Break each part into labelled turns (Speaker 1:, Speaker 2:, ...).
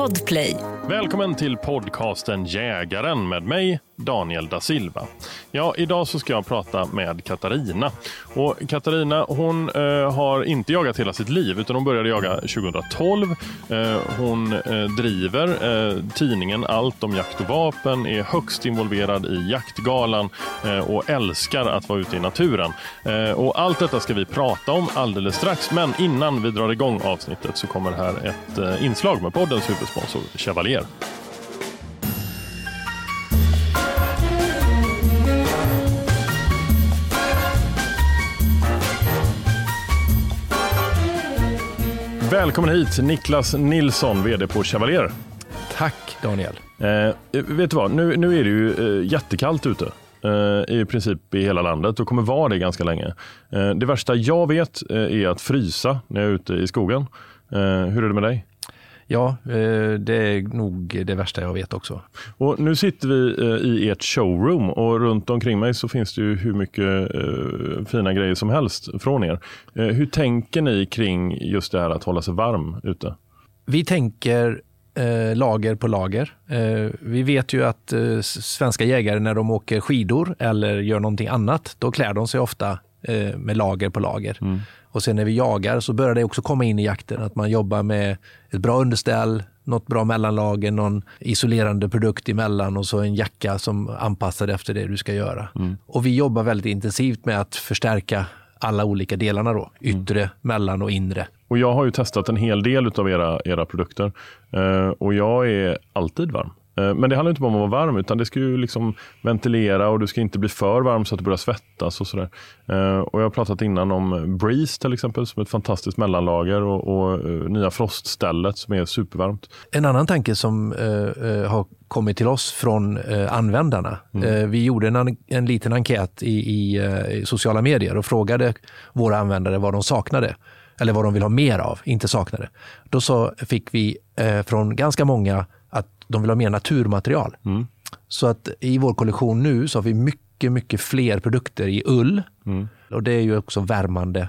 Speaker 1: Podplay.
Speaker 2: Välkommen till podcasten Jägaren med mig, Daniel da Silva. Ja, idag så ska jag prata med Katarina. Och Katarina hon eh, har inte jagat hela sitt liv utan hon började jaga 2012. Eh, hon eh, driver eh, tidningen Allt om jakt och vapen, är högst involverad i jaktgalan eh, och älskar att vara ute i naturen. Eh, och allt detta ska vi prata om alldeles strax. Men innan vi drar igång avsnittet så kommer här ett eh, inslag med poddens huvudsponsor Chevalier. Välkommen hit Niklas Nilsson, VD på Chevalier.
Speaker 3: Tack Daniel.
Speaker 2: Eh, vet du vad, nu, nu är det ju eh, jättekallt ute. Eh, I princip i hela landet och kommer vara det ganska länge. Eh, det värsta jag vet eh, är att frysa när jag är ute i skogen. Eh, hur är det med dig?
Speaker 3: Ja, eh, det är nog det värsta jag vet också.
Speaker 2: Och nu sitter vi eh, i ert showroom och runt omkring mig så finns det ju hur mycket eh, fina grejer som helst från er. Hur tänker ni kring just det här att hålla sig varm ute?
Speaker 3: Vi tänker eh, lager på lager. Eh, vi vet ju att eh, svenska jägare när de åker skidor eller gör någonting annat, då klär de sig ofta eh, med lager på lager. Och sen när vi jagar så börjar det också komma in i jakten att man jobbar med ett bra underställ, något bra mellanlager, någon isolerande produkt emellan och så en jacka som anpassar efter det du ska göra. Och vi jobbar väldigt intensivt med att förstärka alla olika delarna då, yttre, mellan och inre.
Speaker 2: Och jag har ju testat en hel del av era, era produkter eh, och jag är alltid varm. Eh, men det handlar inte bara om att vara varm utan det ska ju liksom ventilera och du ska inte bli för varm så att du börjar svettas och sådär. Eh, och jag har pratat innan om Breeze till exempel som är ett fantastiskt mellanlager och, och eh, nya froststället som är supervarmt.
Speaker 3: En annan tanke som eh, har kommit till oss från eh, användarna. Eh, vi gjorde en, en liten enkät i, i, i sociala medier och frågade våra användare vad de saknade eller vad de vill ha mer av, inte saknade. Då så fick vi från ganska många de vill ha mer naturmaterial. Så att i vår kollektion nu så har vi mycket, mycket fler produkter i ull. Och det är ju också värmande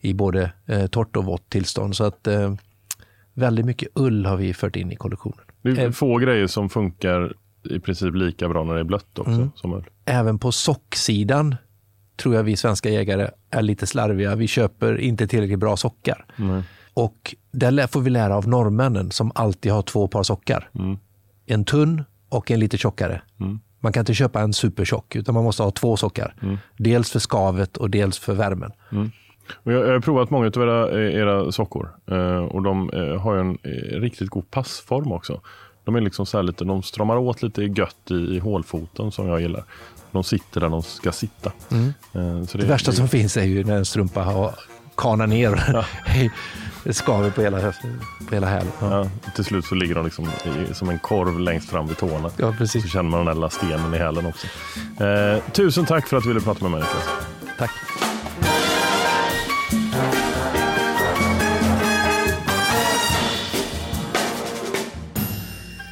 Speaker 3: i både eh, torrt och vått tillstånd. Så att eh, väldigt mycket ull har vi fört in i kollektionen.
Speaker 2: Det är få grejer som funkar i princip lika bra när det är blött också.
Speaker 3: Mm.
Speaker 2: Som ull.
Speaker 3: Även på socksidan tror jag vi svenska jägare är lite slarviga. Vi köper inte tillräckligt bra sockar. Och där får vi lära av norrmännen som alltid har två par sockar. En tunn och en lite tjockare. Man kan inte köpa en supertjock utan man måste ha två sockar. Dels för skavet och dels för värmen.
Speaker 2: Och jag, har provat många av era, eh, era sockor eh, och de eh, har ju en riktigt god passform också. De är liksom så lite, de stramar åt lite gött i, i hålfoten som jag gillar. De sitter där de ska sitta. Eh, så
Speaker 3: Det värsta som finns är ju när en strumpa har kanar ner. det skaver på hela, på hela hälen. Ja.
Speaker 2: Ja, till slut så ligger de liksom i, som en korv längst fram vid tårna.
Speaker 3: Ja, precis.
Speaker 2: Så känner man den där lilla stenen i hälen också. Eh, tusen tack för att du ville prata med mig Niklas.
Speaker 3: Tack.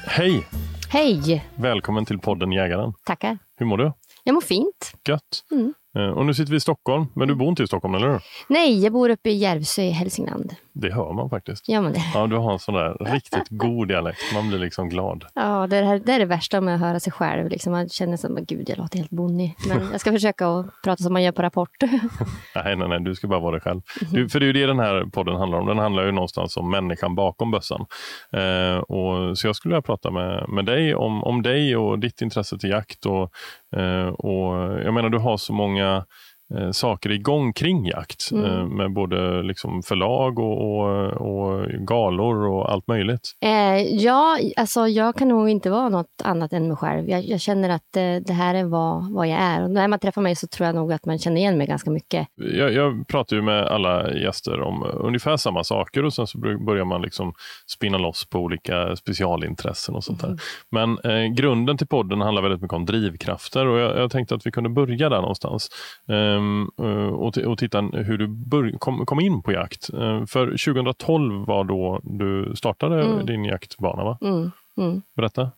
Speaker 2: Hej!
Speaker 4: Hej!
Speaker 2: Välkommen till podden Jägaren.
Speaker 4: Tackar.
Speaker 2: Hur mår du?
Speaker 4: Jag mår fint.
Speaker 2: Gött.
Speaker 4: Mm.
Speaker 2: Eh, och nu sitter vi i Stockholm, men du bor inte i Stockholm, eller hur?
Speaker 4: Nej, jag bor uppe i Järvsö i Hälsingland.
Speaker 2: Det hör man faktiskt.
Speaker 4: Gör man det?
Speaker 2: Ja, du har en sån där riktigt god dialekt. Man blir liksom glad.
Speaker 4: Ja, det, här, det är det värsta med att höra sig själv. Liksom. Man känner som gud, jag låter helt bonnig. Men jag ska försöka att prata som man gör på Rapport.
Speaker 2: Nej, nej, nej, du ska bara vara dig själv. Du, för det är ju det den här podden handlar om. Den handlar ju någonstans om människan bakom bössan. Eh, och, så jag skulle vilja prata med, med dig om, om dig och ditt intresse till jakt. Och, eh, och jag menar, du har så många uh, eh, saker igång kring jakt. Eh, med både liksom förlag och, och, och galor och allt möjligt.
Speaker 4: Eh, ja, alltså jag kan nog inte vara något annat än mig själv. Jag, jag känner att eh, det här är vad, vad jag är. Och när man träffar mig så tror jag nog att man känner igen mig ganska mycket.
Speaker 2: Jag, jag pratar ju med alla gäster om ungefär samma saker och sen så bör- börjar man liksom spinna loss på olika specialintressen och sånt där. Men eh, grunden till podden handlar väldigt mycket om drivkrafter och jag, jag tänkte att vi kunde börja där någonstans eh, och, t- och titta hur du bör, kom, kom in på jakt. Eh, för 2012 var då du startade din jaktbana, va?
Speaker 4: Mm, mm.
Speaker 2: Berätta.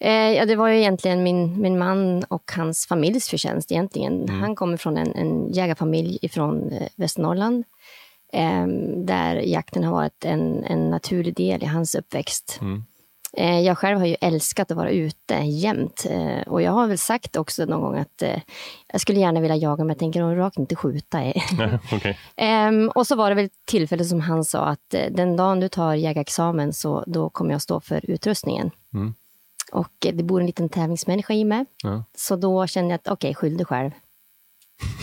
Speaker 4: Eh, ja, det var ju egentligen min, min man och hans familjs förtjänst. egentligen. Han kommer från en, en jägarfamilj från eh, Västernorrland. eh, där jakten har varit en, en naturlig del i hans uppväxt. Eh, jag själv har ju älskat att vara ute jämt. Eh, och jag har väl sagt också någon gång att eh, jag skulle gärna vilja jaga, men jag tänker rakt inte skjuta.
Speaker 2: Nej, okay.
Speaker 4: um, och så var det väl tillfälle som han sa att den dagen du tar jägarexamen så då kommer jag stå för utrustningen.
Speaker 2: Mm.
Speaker 4: Och det bor en liten tävlingsmänniska i mig.
Speaker 2: Ja.
Speaker 4: Så då kände jag att okej, okay, skyll dig själv.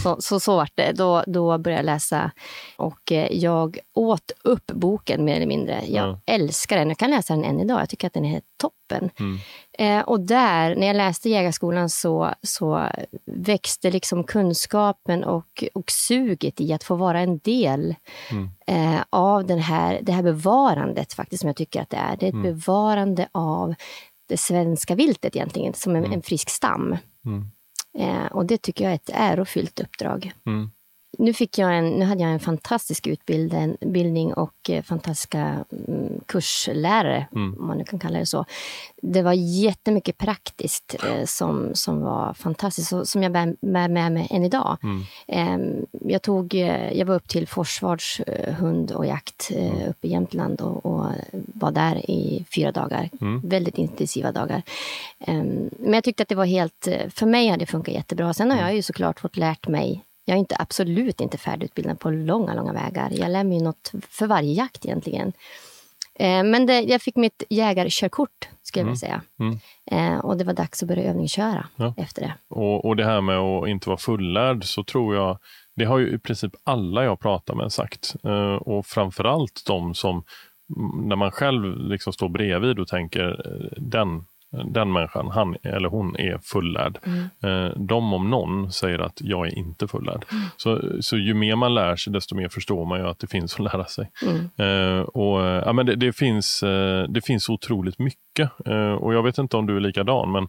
Speaker 4: Så, så, så vart det. Då, då började jag läsa och eh, jag åt upp boken mer eller mindre. Jag
Speaker 2: Ja.
Speaker 4: älskar den. Jag kan läsa den än idag. Jag tycker att den är toppen.
Speaker 2: Mm.
Speaker 4: Eh, och där, när jag läste Jägarskolan så, så växte liksom kunskapen och, och suget i att få vara en del
Speaker 2: Mm.
Speaker 4: eh, av den här, det här bevarandet faktiskt som jag tycker att det är. Det är ett
Speaker 2: Mm.
Speaker 4: bevarande av det svenska viltet egentligen, som en,
Speaker 2: Mm.
Speaker 4: en frisk stam.
Speaker 2: Mm.
Speaker 4: Eh, och det tycker jag är ett ärofyllt uppdrag.
Speaker 2: Mm.
Speaker 4: Nu, fick jag en, nu hade jag en fantastisk utbildning och eh, fantastiska mm, kurslärare,
Speaker 2: Mm.
Speaker 4: om man nu kan kalla det så. Det var jättemycket praktiskt eh, som, som var fantastiskt, och som jag bär med, med mig än idag.
Speaker 2: Mm.
Speaker 4: Eh, jag, tog, eh, jag var upp till Forsvards hund och jakt eh,
Speaker 2: Mm.
Speaker 4: uppe i Jämtland och, och var där i fyra dagar.
Speaker 2: Mm.
Speaker 4: Väldigt intensiva dagar. Eh, men jag tyckte att det var helt, för mig hade det funkat jättebra. Sen har
Speaker 2: Mm.
Speaker 4: jag ju såklart fått lärt mig jag är inte, absolut inte färdigutbildad på långa, långa vägar. Jag lär mig något för varje jakt egentligen. Eh, men det, jag fick mitt jägarkörkort, skulle jag vilja säga.
Speaker 2: Mm.
Speaker 4: Eh, och det var dags att börja övningsköra
Speaker 2: Ja.
Speaker 4: efter det.
Speaker 2: Och, och det här med att inte vara fullärd så tror jag, det har ju i princip alla jag pratar med sagt. Eh, och framförallt de som, mm, när man själv liksom står bredvid och tänker eh, den, den människan, han eller hon är fullärd. Eh, de om någon säger att jag är inte fullärd. Så, så ju mer man lär sig desto mer förstår man ju att det finns att lära sig.
Speaker 4: Mm.
Speaker 2: Eh, och, eh, ja, men det, det, finns, det finns otroligt mycket. Och Jag vet inte om du är likadan, men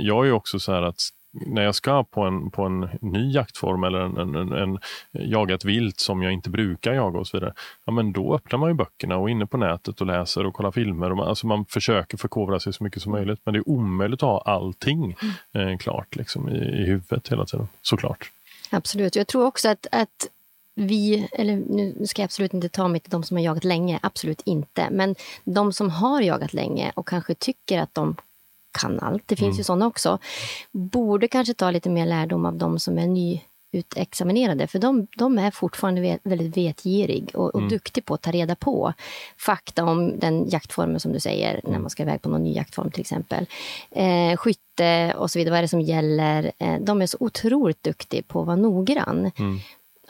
Speaker 2: jag är också så här att när jag ska på en, på en ny jaktform eller en, en, en, en, jaga ett vilt som jag inte brukar jaga och så vidare, ja, men då öppnar man ju böckerna och är inne på nätet och läser och kollar filmer. Och man, alltså man försöker förkovra sig så mycket som möjligt, men det är omöjligt att ha allting eh, klart liksom, i, i huvudet hela tiden, såklart.
Speaker 4: Absolut. Jag tror också att, att vi, eller nu ska jag absolut inte ta mig till de som har jagat länge, absolut inte. Men de som har jagat länge och kanske tycker att de kan allt, det finns ju sådana också, borde kanske ta lite mer lärdom av de som är nyutexaminerade. För de, de är fortfarande väldigt vetgirig och, och duktig på att ta reda på fakta om den jaktformen som du säger, när man ska iväg på någon ny jaktform till exempel. Eh, skytte och så vidare, vad är det som gäller? Eh, de är så otroligt duktiga på att vara noggrann.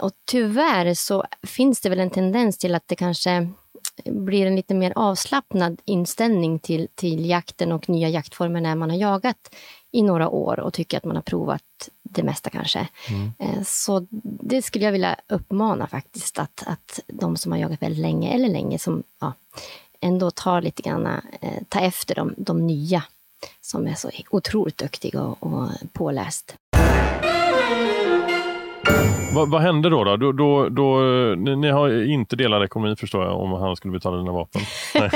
Speaker 4: Och tyvärr så finns det väl en tendens till att det kanske blir en lite mer avslappnad inställning till, till jakten och nya jaktformer när man har jagat i några år och tycker att man har provat det mesta kanske. Eh, Så det skulle jag vilja uppmana faktiskt, att, att de som har jagat väldigt länge, eller länge, som ja, ändå tar lite grann, eh, ta efter de, de nya som är så otroligt duktiga och, och påläst.
Speaker 2: Vad, vad hände då? då? då, då, då ni, ni har inte delad ekonomi förstår jag om han skulle betala dina vapen.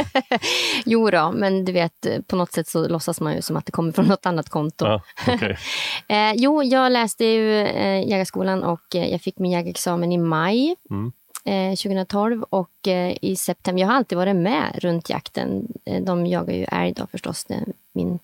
Speaker 4: Jo då, men du vet, eh, på något sätt så låtsas man ju som att det kommer från något annat konto.
Speaker 2: Ja, okej.
Speaker 4: Eh, jo, jag läste ju eh, jägarskolan och eh, jag fick min jägarexamen i maj
Speaker 2: Mm.
Speaker 4: eh, 2012 och eh, i september, jag har alltid varit med runt jakten. Eh, de jagar ju älg då förstås, min,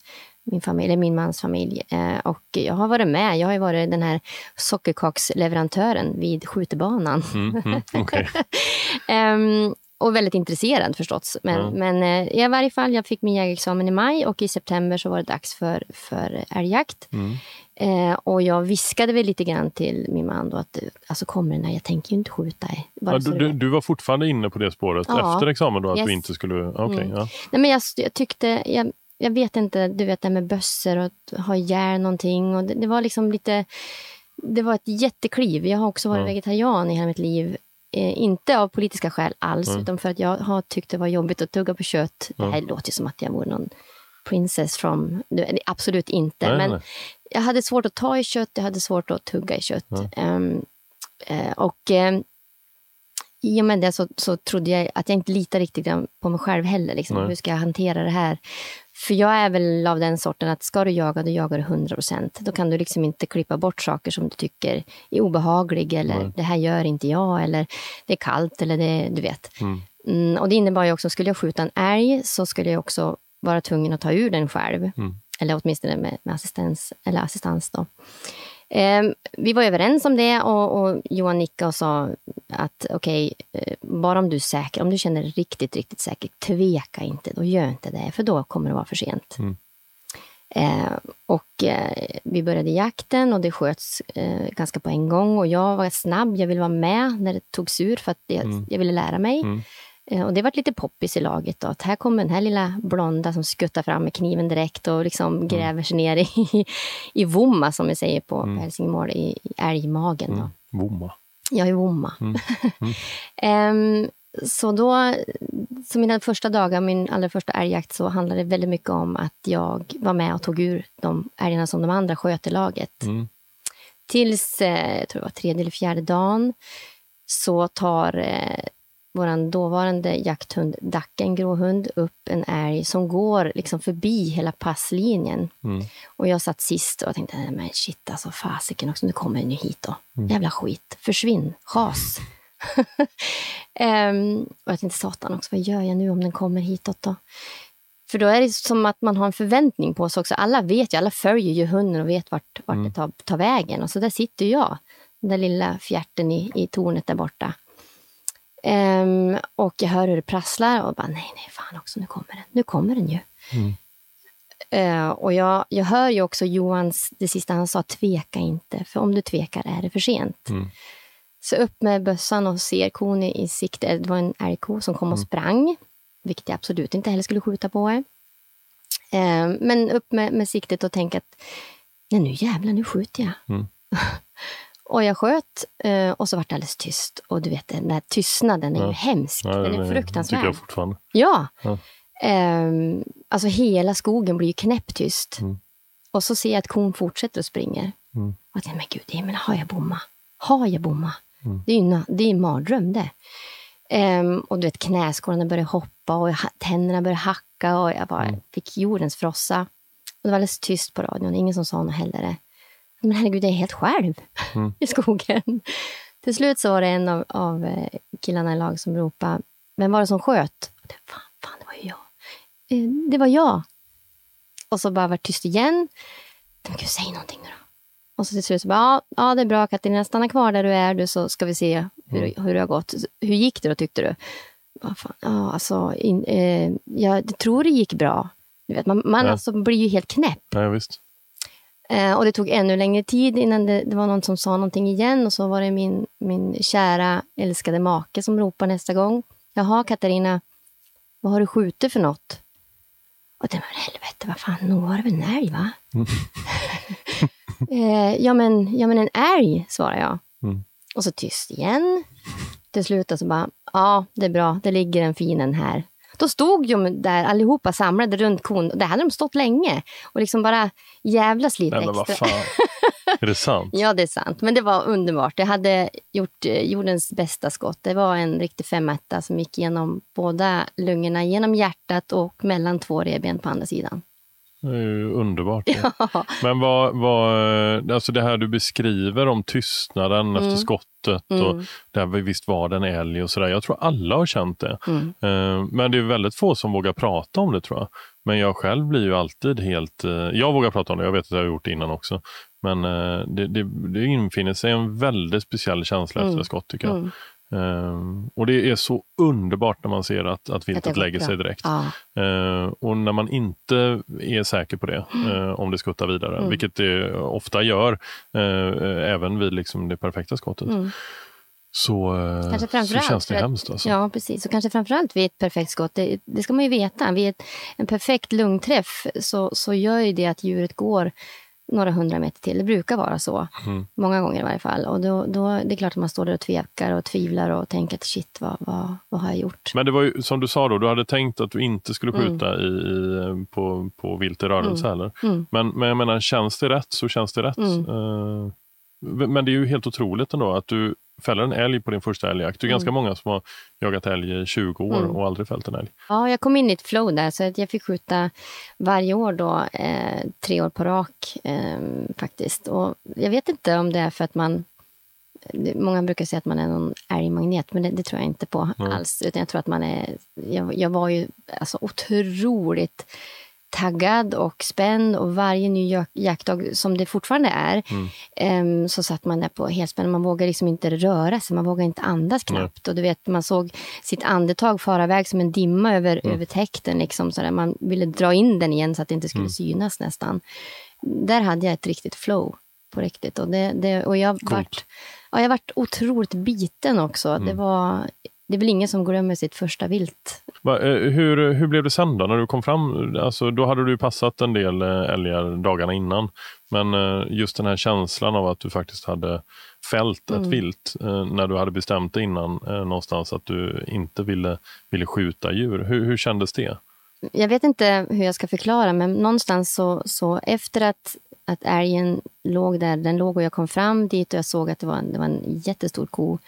Speaker 4: min familj, eller min mans familj. Eh, och jag har varit med, jag har varit den här sockerkaksleverantören vid skjutbanan.
Speaker 2: Mm, mm, okej.
Speaker 4: Ehm, och väldigt intresserad förstås. Men,
Speaker 2: Ja.
Speaker 4: men eh, i varje fall, jag fick min jägarexamen i maj och i september så var det dags för, för älgjakt.
Speaker 2: Mm.
Speaker 4: Eh, och jag viskade väl lite grann till min man då att alltså kommer den här, jag tänker ju inte skjuta dig. Bara
Speaker 2: Ja, du,
Speaker 4: du
Speaker 2: du, var fortfarande inne på det spåret
Speaker 4: Ja.
Speaker 2: efter examen då, att
Speaker 4: Yes.
Speaker 2: du inte skulle... Okej,
Speaker 4: Mm.
Speaker 2: ja.
Speaker 4: Nej, men jag, jag tyckte, jag, jag vet inte, du vet det här med bössor och att ha ihjäl någonting. Och det, det var liksom lite, det var ett jättekliv. Jag har också varit
Speaker 2: Ja.
Speaker 4: vegetarian i hela mitt liv. Eh, inte av politiska skäl alls,
Speaker 2: Mm.
Speaker 4: utan för att jag har tyckt det var jobbigt att tugga på kött.
Speaker 2: Ja.
Speaker 4: Det här låter ju som att jag vore någon princess from... Absolut inte.
Speaker 2: Nej,
Speaker 4: men
Speaker 2: nej.
Speaker 4: jag hade svårt att ta i kött, jag hade svårt att tugga i kött. Eh, och ehm, i och med det så, så trodde jag att jag inte litar riktigt på mig själv heller. Liksom. Hur ska jag hantera det här? För jag är väl av den sorten att ska du jaga, då jagar du 100 procent. Då kan du liksom inte klippa bort saker som du tycker är obehagliga eller Nej. det här gör inte jag eller det är kallt eller det, du vet. Mm. Mm, och det innebar ju också, skulle jag skjuta en älg så skulle jag också vara tvungen att ta ur den själv. Mm. Eller åtminstone med, med assistans. Eller assistans då. Eh, vi var överens om det och, och Johan nickade och sa att okej, okay, eh, bara om du är säker, om du känner riktigt, riktigt säker, tveka inte, då gör inte det, för då kommer det vara för sent. Mm. Eh, och eh, vi började jakten och det sköts eh, ganska på en gång och jag var snabb, jag ville vara med när det togs ur för att jag, mm. jag ville lära mig. Mm. Eh, och det var lite poppis i laget. Då, att här kommer den här lilla blonda som skuttar fram med kniven direkt och liksom mm. gräver sig ner i, i vomma, som vi säger på mm. Helsingmål, i, i älgmagen. Då. Mm.
Speaker 2: Vomma?
Speaker 4: Ja, i vomma. Mm. um, så då, så mina första dagar, min allra första älgjakt, så handlade det väldigt mycket om att jag var med och tog ur de älgarna som de andra sköt i laget. Mm. Tills, eh, jag tror det var tredje eller fjärde dagen, så tar eh, vår dåvarande jakthund Dacke, en gråhund, upp en älg som går liksom förbi hela passlinjen. Mm. Och jag satt sist och tänkte, men shit alltså fasiken också, nu kommer den ju hit då. Mm. Jävla skit, försvinn, chas. um, och jag tänkte, satan också, vad gör jag nu om den kommer hitåt då? För då är det som att man har en förväntning på sig också. Alla vet ju, alla följer ju hunden och vet vart, vart mm. det tar, tar vägen. Och så där sitter jag, den där lilla fjärten i, i tornet där borta. Um, och jag hör hur det prasslar och bara, nej, nej, fan också, nu kommer den. Nu kommer den ju. Mm. Uh, och jag, jag hör ju också Johans, det sista han sa, tveka inte, för om du tvekar är det för sent. Mm. Så upp med bössan och ser kon i, i sikte. Det var en älgko som kom och mm. sprang, vilket jag absolut inte heller skulle skjuta på. Uh, men upp med, med siktet och tänka att, nej nu jävlar, nu skjuter jag. Och jag sköt eh, och så var det alldeles tyst. Och du vet, den där tystnaden är ja. ju hemsk. Ja, den är fruktansvärd. tycker
Speaker 2: jag fortfarande.
Speaker 4: Ja. ja. Um, alltså hela skogen blir ju knäpptyst. Mm. Och så ser jag att kon fortsätter och springer. Mm. Och jag tänker, men gud, men har jag bomma? Har jag bomma? Mm. Det är ju det är en mardröm det. Um, och du vet, knäskålarna började hoppa och tänderna började hacka och jag bara mm. fick jordens frossa. Och det var alldeles tyst på radion, ingen som sa något heller. Men herregud, jag är helt själv mm. i skogen. Till slut så var det en av, av eh, killarna i lag som ropade, vem var det som sköt? Det, fan, fan, det var ju jag. Eh, det var jag. Och så bara var tyst igen. Men gud, säg någonting nu då. Och så till slut så bara, ja, ja det är bra Katarina, stanna kvar där du är du så ska vi se hur, mm. hur det har gått. Hur gick det då tyckte du? fan, ja, alltså, in, eh, jag tror det gick bra. Du vet, man man ja. alltså blir ju helt knäpp.
Speaker 2: Ja, visst.
Speaker 4: Eh, och det tog ännu längre tid innan det, det, var någon som sa någonting igen och så var det min, min kära älskade make som ropade nästa gång. Jaha Katarina, vad har du skjutit för något? Och det var helvete, vad fan, nog var det väl en älg va? Mm. eh, ja, men, ja men en älg, svarade jag. Mm. Och så tyst igen. Till slut så bara, ja det är bra, det ligger en fin en här. Då stod de där allihopa samlade runt kon. Där hade de stått länge och liksom bara jävlas lite Nej, extra.
Speaker 2: Vad fan. är det sant?
Speaker 4: ja, det är sant. Men det var underbart. Jag hade gjort eh, jordens bästa skott. Det var en riktig femetta som gick genom båda lungorna, genom hjärtat och mellan två revben på andra sidan.
Speaker 2: Det är ju underbart. Ja. Men vad, vad, alltså det här du beskriver om tystnaden mm. efter skottet mm. och där visst var det en älg och sådär. Jag tror alla har känt det. Mm. Eh, men det är väldigt få som vågar prata om det tror jag. Men jag själv blir ju alltid helt... Eh, jag vågar prata om det, jag vet att jag har gjort det innan också. Men eh, det, det, det infinner sig en väldigt speciell känsla efter mm. skott tycker jag. Um, och det är så underbart när man ser att, att viltet lägger sig direkt. Ja. Uh, och när man inte är säker på det, uh, om det skuttar vidare, mm. vilket det ofta gör, uh, även vid liksom det perfekta skottet. Mm. Så, så känns det hemskt. Alltså.
Speaker 4: Ja, precis. Och kanske framförallt vid ett perfekt skott, det, det ska man ju veta. Vid ett, en perfekt lungträff så, så gör ju det att djuret går några hundra meter till. Det brukar vara så. Mm. Många gånger i varje fall. Och då, då, det är klart att man står där och tvekar och tvivlar och tänker att shit, vad, vad, vad har jag gjort?
Speaker 2: Men det var ju som du sa då, du hade tänkt att du inte skulle mm. skjuta mm. i, i, på, på vilt i rörelse mm. heller. Mm. Men, men jag menar, känns det rätt så känns det rätt. Uh, men det är ju helt otroligt ändå att du fäller en älg på din första älgjakt. Det är
Speaker 4: Mm.
Speaker 2: ganska många som har jagat älg i 20 år
Speaker 4: Mm.
Speaker 2: och aldrig fällt en älg.
Speaker 4: Ja, jag kom in i ett flow där, så att jag fick skjuta varje år då, eh, tre år på rak eh, faktiskt. Och jag vet inte om det är för att man... Många brukar säga att man är någon älgmagnet, men det, det tror jag inte på alls. Utan jag tror att man är... Jag, jag var ju alltså otroligt taggad och spänd och varje ny jak- jaktdag, som det fortfarande är, em, så satt man där på helspänn. Man vågade liksom inte röra sig, man vågade inte andas knappt. Och du vet, man såg sitt andetag fara iväg som en dimma över, över täkten. Liksom, så där. Man ville dra in den igen så att det inte skulle synas nästan. Där hade jag ett riktigt flow på riktigt. Och, det, det, och jag vart, ja, jag vart otroligt biten också. Det, var, det är väl ingen som glömmer sitt första vilt.
Speaker 2: Eh, hur, hur blev det sen då? När du kom fram, alltså, då hade du passat en del eh, älgar dagarna innan. Men eh, just den här känslan av att du faktiskt hade fällt ett vilt eh, när du hade bestämt dig innan någonstans att du inte ville, ville skjuta djur. Hur, hur kändes det?
Speaker 4: jag vet inte hur jag ska förklara, men någonstans så, så efter att, att älgen låg där, den låg och jag kom fram dit och jag såg att det var en, det var en jättestor ko.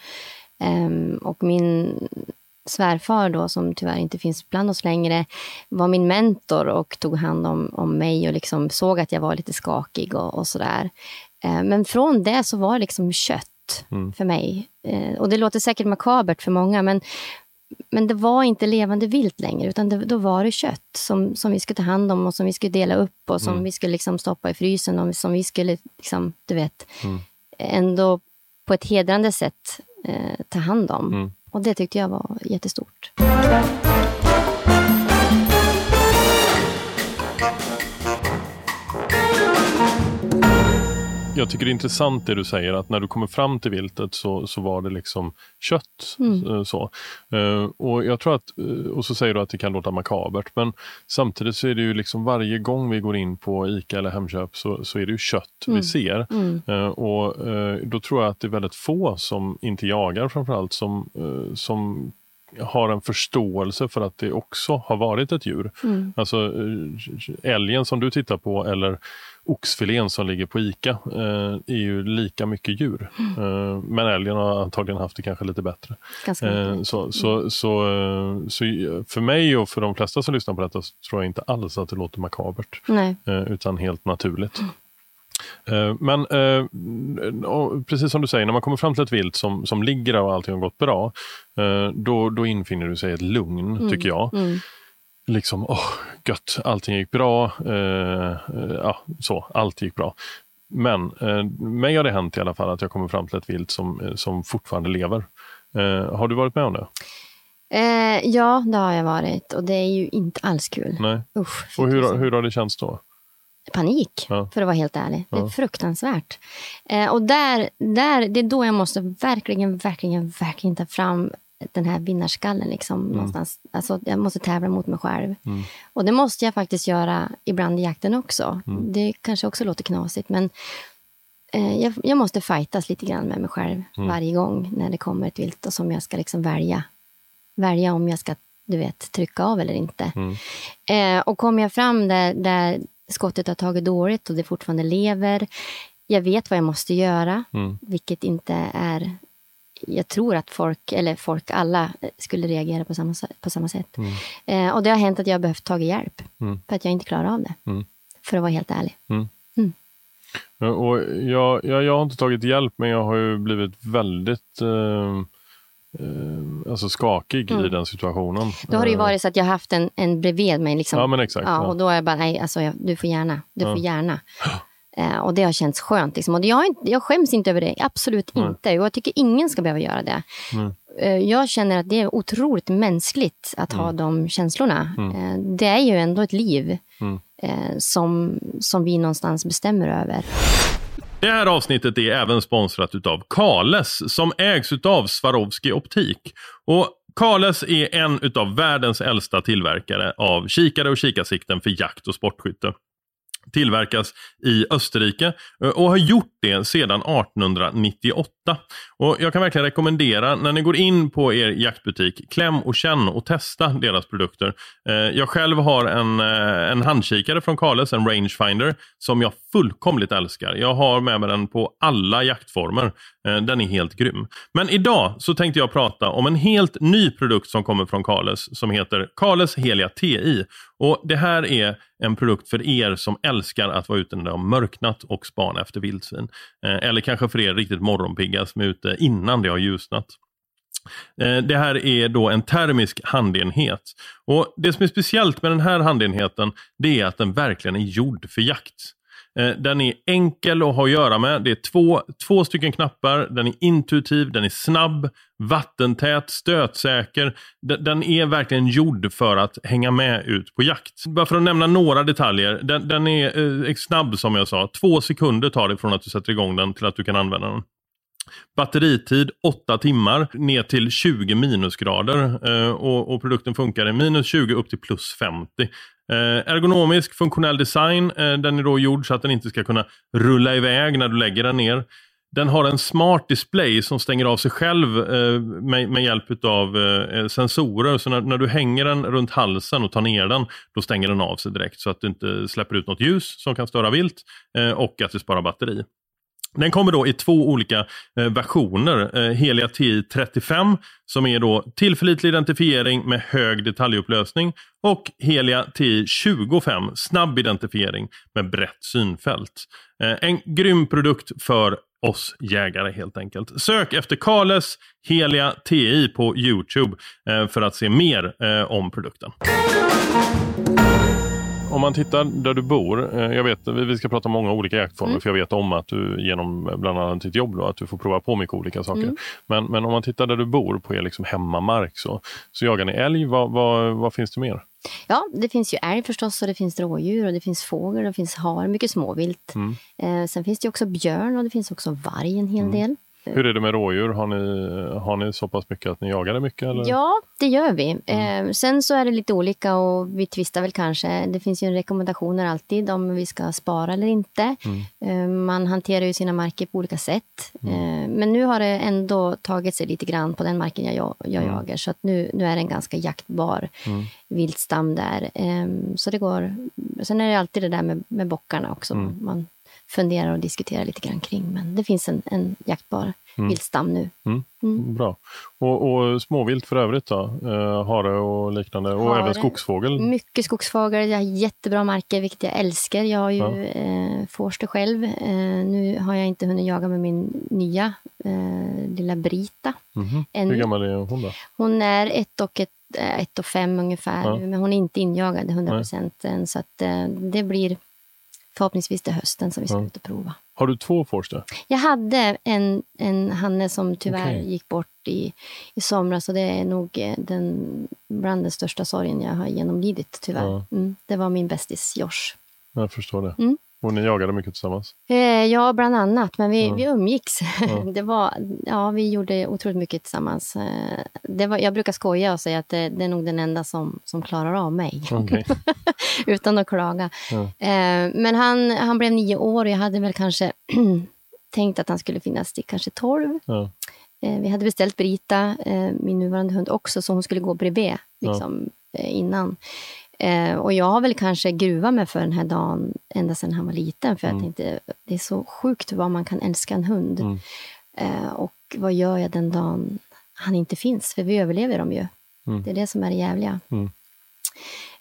Speaker 4: Ehm, och min svärfar då, som tyvärr inte finns bland oss längre, var min mentor och tog hand om, om mig och liksom såg att jag var lite skakig och, och sådär. Ehm, men från det så var det liksom kött för mig. Ehm, och det låter säkert makabert för många, men men det var inte levande vilt längre, utan det, då var det kött som, som vi skulle ta hand om och som vi skulle dela upp och som vi skulle liksom stoppa i frysen och som vi skulle, liksom, du vet, ändå på ett hedrande sätt eh, ta hand om. Och det tyckte jag var jättestort.
Speaker 2: Jag tycker det är intressant det du säger att när du kommer fram till viltet så, så var det liksom kött. eh, Så. Eh, och jag tror att, eh, och så säger du att det kan låta makabert men samtidigt så är det ju liksom varje gång vi går in på ICA eller Hemköp så, så är det ju kött vi ser. Eh, och då tror jag att det är väldigt få som inte jagar framförallt som, som har en förståelse för att det också har varit ett djur. Alltså eh, älgen som du tittar på eller oxfilén som ligger på ICA eh, är ju lika mycket djur. Eh, men älgen har antagligen haft det kanske lite bättre. Eh,
Speaker 4: mycket.
Speaker 2: så, så, så, eh, så för mig och för de flesta som lyssnar på detta så tror jag inte alls att det låter makabert. Eh, utan helt naturligt. Eh, Men eh, och precis som du säger, när man kommer fram till ett vilt som, som ligger där och allting har gått bra, eh, då, då infinner du sig ett lugn, tycker jag. Liksom, åh, gött, allting gick bra. Eh, eh, ja, så, allt gick bra. Men eh, mig har det hänt i alla fall att jag kommer fram till ett vilt som, eh, som fortfarande lever. Eh, har du varit med om det?
Speaker 4: Eh, ja, det har jag varit och det är ju inte alls kul.
Speaker 2: Nej.
Speaker 4: Usch,
Speaker 2: Och hur,
Speaker 4: tusan.
Speaker 2: hur har det känts då?
Speaker 4: panik,
Speaker 2: Ja.
Speaker 4: för att vara helt ärlig. Det är fruktansvärt. Eh, och där, där, det är då jag måste verkligen, verkligen, verkligen ta fram den här vinnarskallen. Liksom, någonstans. Alltså, jag måste tävla mot mig själv. Och det måste jag faktiskt göra ibland i jakten också. Det kanske också låter knasigt, men eh, jag, jag måste fightas lite grann med mig själv varje gång när det kommer ett vilt och som jag ska liksom välja. Välja om jag ska du vet, trycka av eller inte. Eh, och kommer jag fram där, där skottet har tagit dåligt och det fortfarande lever. Jag vet vad jag måste göra, vilket inte är... Jag tror att folk, eller folk alla, eh, skulle reagera på samma, på samma sätt. Eh, och det har hänt att jag har behövt ta hjälp för att jag inte klarar av det. För att vara helt ärlig.
Speaker 2: Ja, Och jag, jag, jag har inte tagit hjälp men jag har ju blivit väldigt eh, eh, alltså skakig i den situationen.
Speaker 4: Då har det ju
Speaker 2: Eh,
Speaker 4: varit så att jag har haft en, en bredvid mig. Liksom.
Speaker 2: Ja, men exakt,
Speaker 4: Ja,
Speaker 2: ja.
Speaker 4: och då är jag bara, nej, alltså, jag, du får gärna. Du får gärna. Eh, och det har känts skönt. Liksom. Och jag, inte, jag skäms inte över det, absolut inte. Och jag tycker ingen ska behöva göra det. Eh, jag känner att det är otroligt mänskligt att
Speaker 2: Mm.
Speaker 4: ha de känslorna. Eh, det är ju ändå ett liv
Speaker 2: Mm.
Speaker 4: eh, som, som vi någonstans bestämmer över.
Speaker 2: Det här avsnittet är även sponsrat utav Kales som ägs utav Swarovski Optik. Och Kales är en utav världens äldsta tillverkare av kikare och kikarsikten för jakt och sportskytte. Tillverkas i Österrike eh, och har gjort det sedan 1898. Och Jag kan verkligen rekommendera när ni går in på er jaktbutik, kläm och känn och testa deras produkter. Eh, jag själv har en, eh, en handkikare från Kales, en rangefinder, som jag fullkomligt älskar. Jag har med mig den på alla jaktformer. Eh, den är helt grym. Men idag så tänkte jag prata om en helt ny produkt som kommer från Kales som heter Kales Helia TI. Och Det här är en produkt för er som älskar att vara ute när det har mörknat och spana efter vildsvin. Eh, eller kanske för er riktigt morgonpigga som är ute innan det har ljusnat. Eh, det här är då en termisk handenhet. Och Det som är speciellt med den här handenheten det är att den verkligen är gjord för jakt. Eh, den är enkel att ha att göra med. Det är två, två stycken knappar. Den är intuitiv, den är snabb, vattentät, stötsäker. Den, är verkligen gjord för att hänga med ut på jakt. Bara för att nämna några detaljer. Den, den är eh, snabb som jag sa. Två sekunder tar det från att du sätter igång den till att du kan använda den. Batteritid 8 timmar ner till 20 minusgrader eh, och, och, produkten funkar i minus 20 upp till plus 50. Eh, ergonomisk funktionell design, eh, den är då gjord så att den inte ska kunna rulla iväg när du lägger den ner. Den har en smart display som stänger av sig själv eh, med, med, hjälp av sensorer. Så när, när, du hänger den runt halsen och tar ner den, då stänger den av sig direkt så att du inte släpper ut något ljus som kan störa vilt och att det sparar batteri. Den kommer då i två olika eh, versioner. Eh, Helia TI35 som är då tillförlitlig identifiering med hög detaljupplösning och Helia TI25 snabb identifiering med brett synfält. Eh, en grym produkt för oss jägare helt enkelt. Sök efter Kales Helia TI på Youtube eh, för att se mer eh, om produkten om man tittar där du bor. Eh, jag vet, vi ska prata om många olika jaktformer mm. för jag vet om att du genom bland annat ditt jobb då, att du får prova på mycket olika saker. Mm. Men, men om man tittar där du bor på er liksom hemmamark så, så jagar ni älg. Vad, vad, vad finns det mer?
Speaker 4: Ja, det finns ju älg förstås och det finns rådjur och det finns fågel och det finns har, mycket småvilt. Mm. Eh, sen finns det också björn och det finns också varg en hel mm. del.
Speaker 2: Hur är det med rådjur? Har ni, har ni så pass mycket att ni jagar det mycket? Eller?
Speaker 4: Ja, det gör vi. Mm. Eh, sen så är det lite olika och vi tvistar väl kanske. Det finns ju rekommendationer alltid om vi ska spara eller inte. Mm. Eh, man hanterar ju sina marker på olika sätt. Mm. Eh, men nu har det ändå tagit sig lite grann på den marken jag, jag mm. jagar. Så att nu, nu är det en ganska jaktbar mm. viltstam där. Eh, så det går. Sen är det alltid det där med, med bockarna också. Mm. Man funderar och diskuterar lite grann kring. Men det finns en, en jaktbar mm. viltstam nu.
Speaker 2: Mm. Mm. Bra. Och, och, småvilt för övrigt då? Eh, hare och liknande? Och hare, även skogsfågel?
Speaker 4: Mycket skogsfågel. Jag har jättebra marker, vilket jag älskar. Jag har ju ja. eh, Forster själv. Eh, nu har jag inte hunnit jaga med min nya eh, lilla Brita.
Speaker 2: Mm Hur gammal är hon då?
Speaker 4: Hon är ett och ett eh, ett och fem ungefär, ja. men hon är inte injagad 100 procent än. Så att, eh, det blir förhoppningsvis till hösten som vi ska ja. ut och prova.
Speaker 2: Har du två Forster?
Speaker 4: Jag hade en, en hanne som tyvärr okay. gick bort i, i somras. Och det är nog eh, den, bland den största sorgen jag har genomlidit tyvärr. Ja. Mm, det var min bästis Josh.
Speaker 2: Jag förstår det. Mm. Och ni jagade mycket tillsammans?
Speaker 4: Eh, ja, bland annat. Men vi, ja. vi umgicks. Ja. det var, ja, vi gjorde otroligt mycket tillsammans. Eh, det var, jag brukar skoja och säga att det, det är nog den enda som, som klarar av mig. Okay. Utan att klaga. Ja. Eh, men han, han blev nio år och jag hade väl kanske tänkt att han skulle finnas till kanske tolv. Vi hade beställt Brita, min nuvarande hund också, så hon skulle gå bredvid liksom, innan. Eh, och jag har väl kanske gruvat mig för den här dagen ända sedan han var liten. För mm. jag tänkte, det är så sjukt vad man kan älska en hund. Mm. Eh, och vad gör jag den dagen han inte finns? För vi överlever dem ju. Mm. Det är det som är det jävliga. Mm.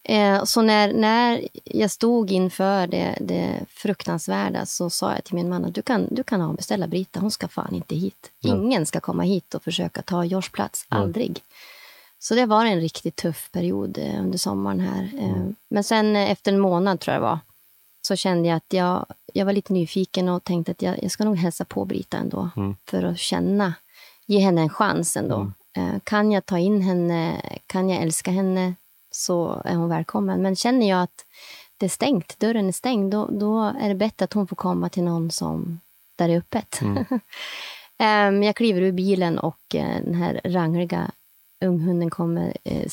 Speaker 4: Eh, så när, när jag stod inför det, det, fruktansvärda så sa jag till min man att du kan, du kan avbeställa Brita, hon ska fan inte hit. Ingen ska komma hit och försöka ta Josh plats, aldrig. Så det var en riktigt tuff period eh, under sommaren här. Eh, mm. Men sen eh, efter en månad, tror jag det var, så kände jag att jag, jag var lite nyfiken och tänkte att jag, jag ska nog hälsa på Brita ändå. Mm. För att känna, ge henne en chans ändå. Mm. Kan jag ta in henne, kan jag älska henne, så är hon välkommen. Men känner jag att det är stängt, dörren är stängd, då, då är det bättre att hon får komma till någon som, där det är öppet. Mm. Ehm, jag kliver ur bilen och den här rangliga unghunden kommer eh,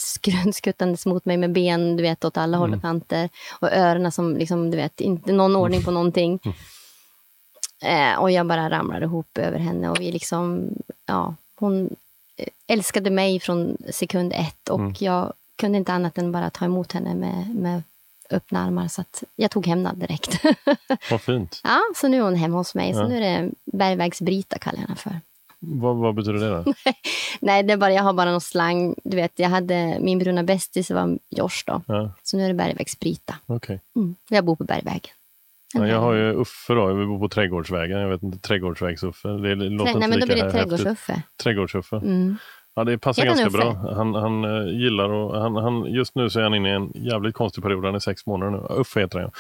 Speaker 4: skuttandes mot mig med ben du vet, åt alla mm. håll och mm. kanter. Och öronen som, liksom, du vet, inte någon ordning på någonting. Mm. Eh, och jag bara ramlade ihop över henne. Och vi liksom, ja, hon eh, älskade mig från sekund ett och mm. jag kunde inte annat än bara ta emot henne med, med öppna armar. Så att jag tog den direkt.
Speaker 2: Vad fint.
Speaker 4: ja, så nu är hon hemma hos mig. Så
Speaker 2: Ja.
Speaker 4: nu är det Bergvägsbrita kallar jag henne för.
Speaker 2: Vad, vad betyder det då?
Speaker 4: Nej, det är bara, jag har bara någon slang. Du vet, jag hade, min bruna bästis var Josh då.
Speaker 2: Ja,
Speaker 4: Så nu är det Bergvägsbrita.
Speaker 2: okej.
Speaker 4: Mm. Jag bor på Bergvägen.
Speaker 2: Ja, jag har ju Uffe då, vi bor på Trädgårdsvägen. Jag vet inte, Trädgårdsvägs-Uffe. Det låter
Speaker 4: Trä-
Speaker 2: inte
Speaker 4: Nej, men då blir det. Trädgårds-Uffe.
Speaker 2: Trädgårds-Uffe.
Speaker 4: Mm.
Speaker 2: Ja, det passar
Speaker 4: Heter
Speaker 2: ganska
Speaker 4: han
Speaker 2: bra. Han, han eh, gillar och han, han, just nu så är han inne i en jävligt konstig period. Han är sex månader nu. Uffe heter han.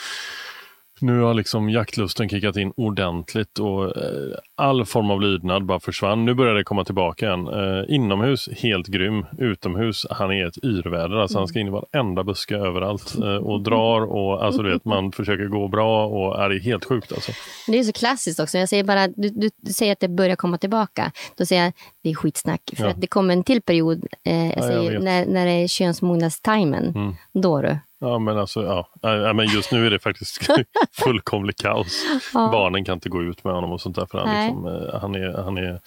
Speaker 2: Ja. Nu har liksom jaktlusten kickat in ordentligt och eh, all form av lydnad bara försvann. Nu börjar det komma tillbaka igen. Eh, inomhus, helt grym. Utomhus, han är ett yrväder. Alltså, Han ska in i varenda buske överallt eh, och drar och alltså, du vet, man försöker gå bra och är det är helt sjukt. Alltså.
Speaker 4: Det är så klassiskt också. Jag säger bara, du, du, säger att det börjar komma tillbaka. Då säger jag det är skitsnack. För
Speaker 2: Ja.
Speaker 4: att det kommer en till period, eh, jag säger, när, när det är könsmognadstimern.
Speaker 2: Mm.
Speaker 4: Då du.
Speaker 2: Ja, men alltså, ja. Ja, men just nu är det faktiskt fullkomligt kaos.
Speaker 4: Ja.
Speaker 2: Barnen kan inte gå ut med honom och sånt där för han, liksom, eh, han, är, han är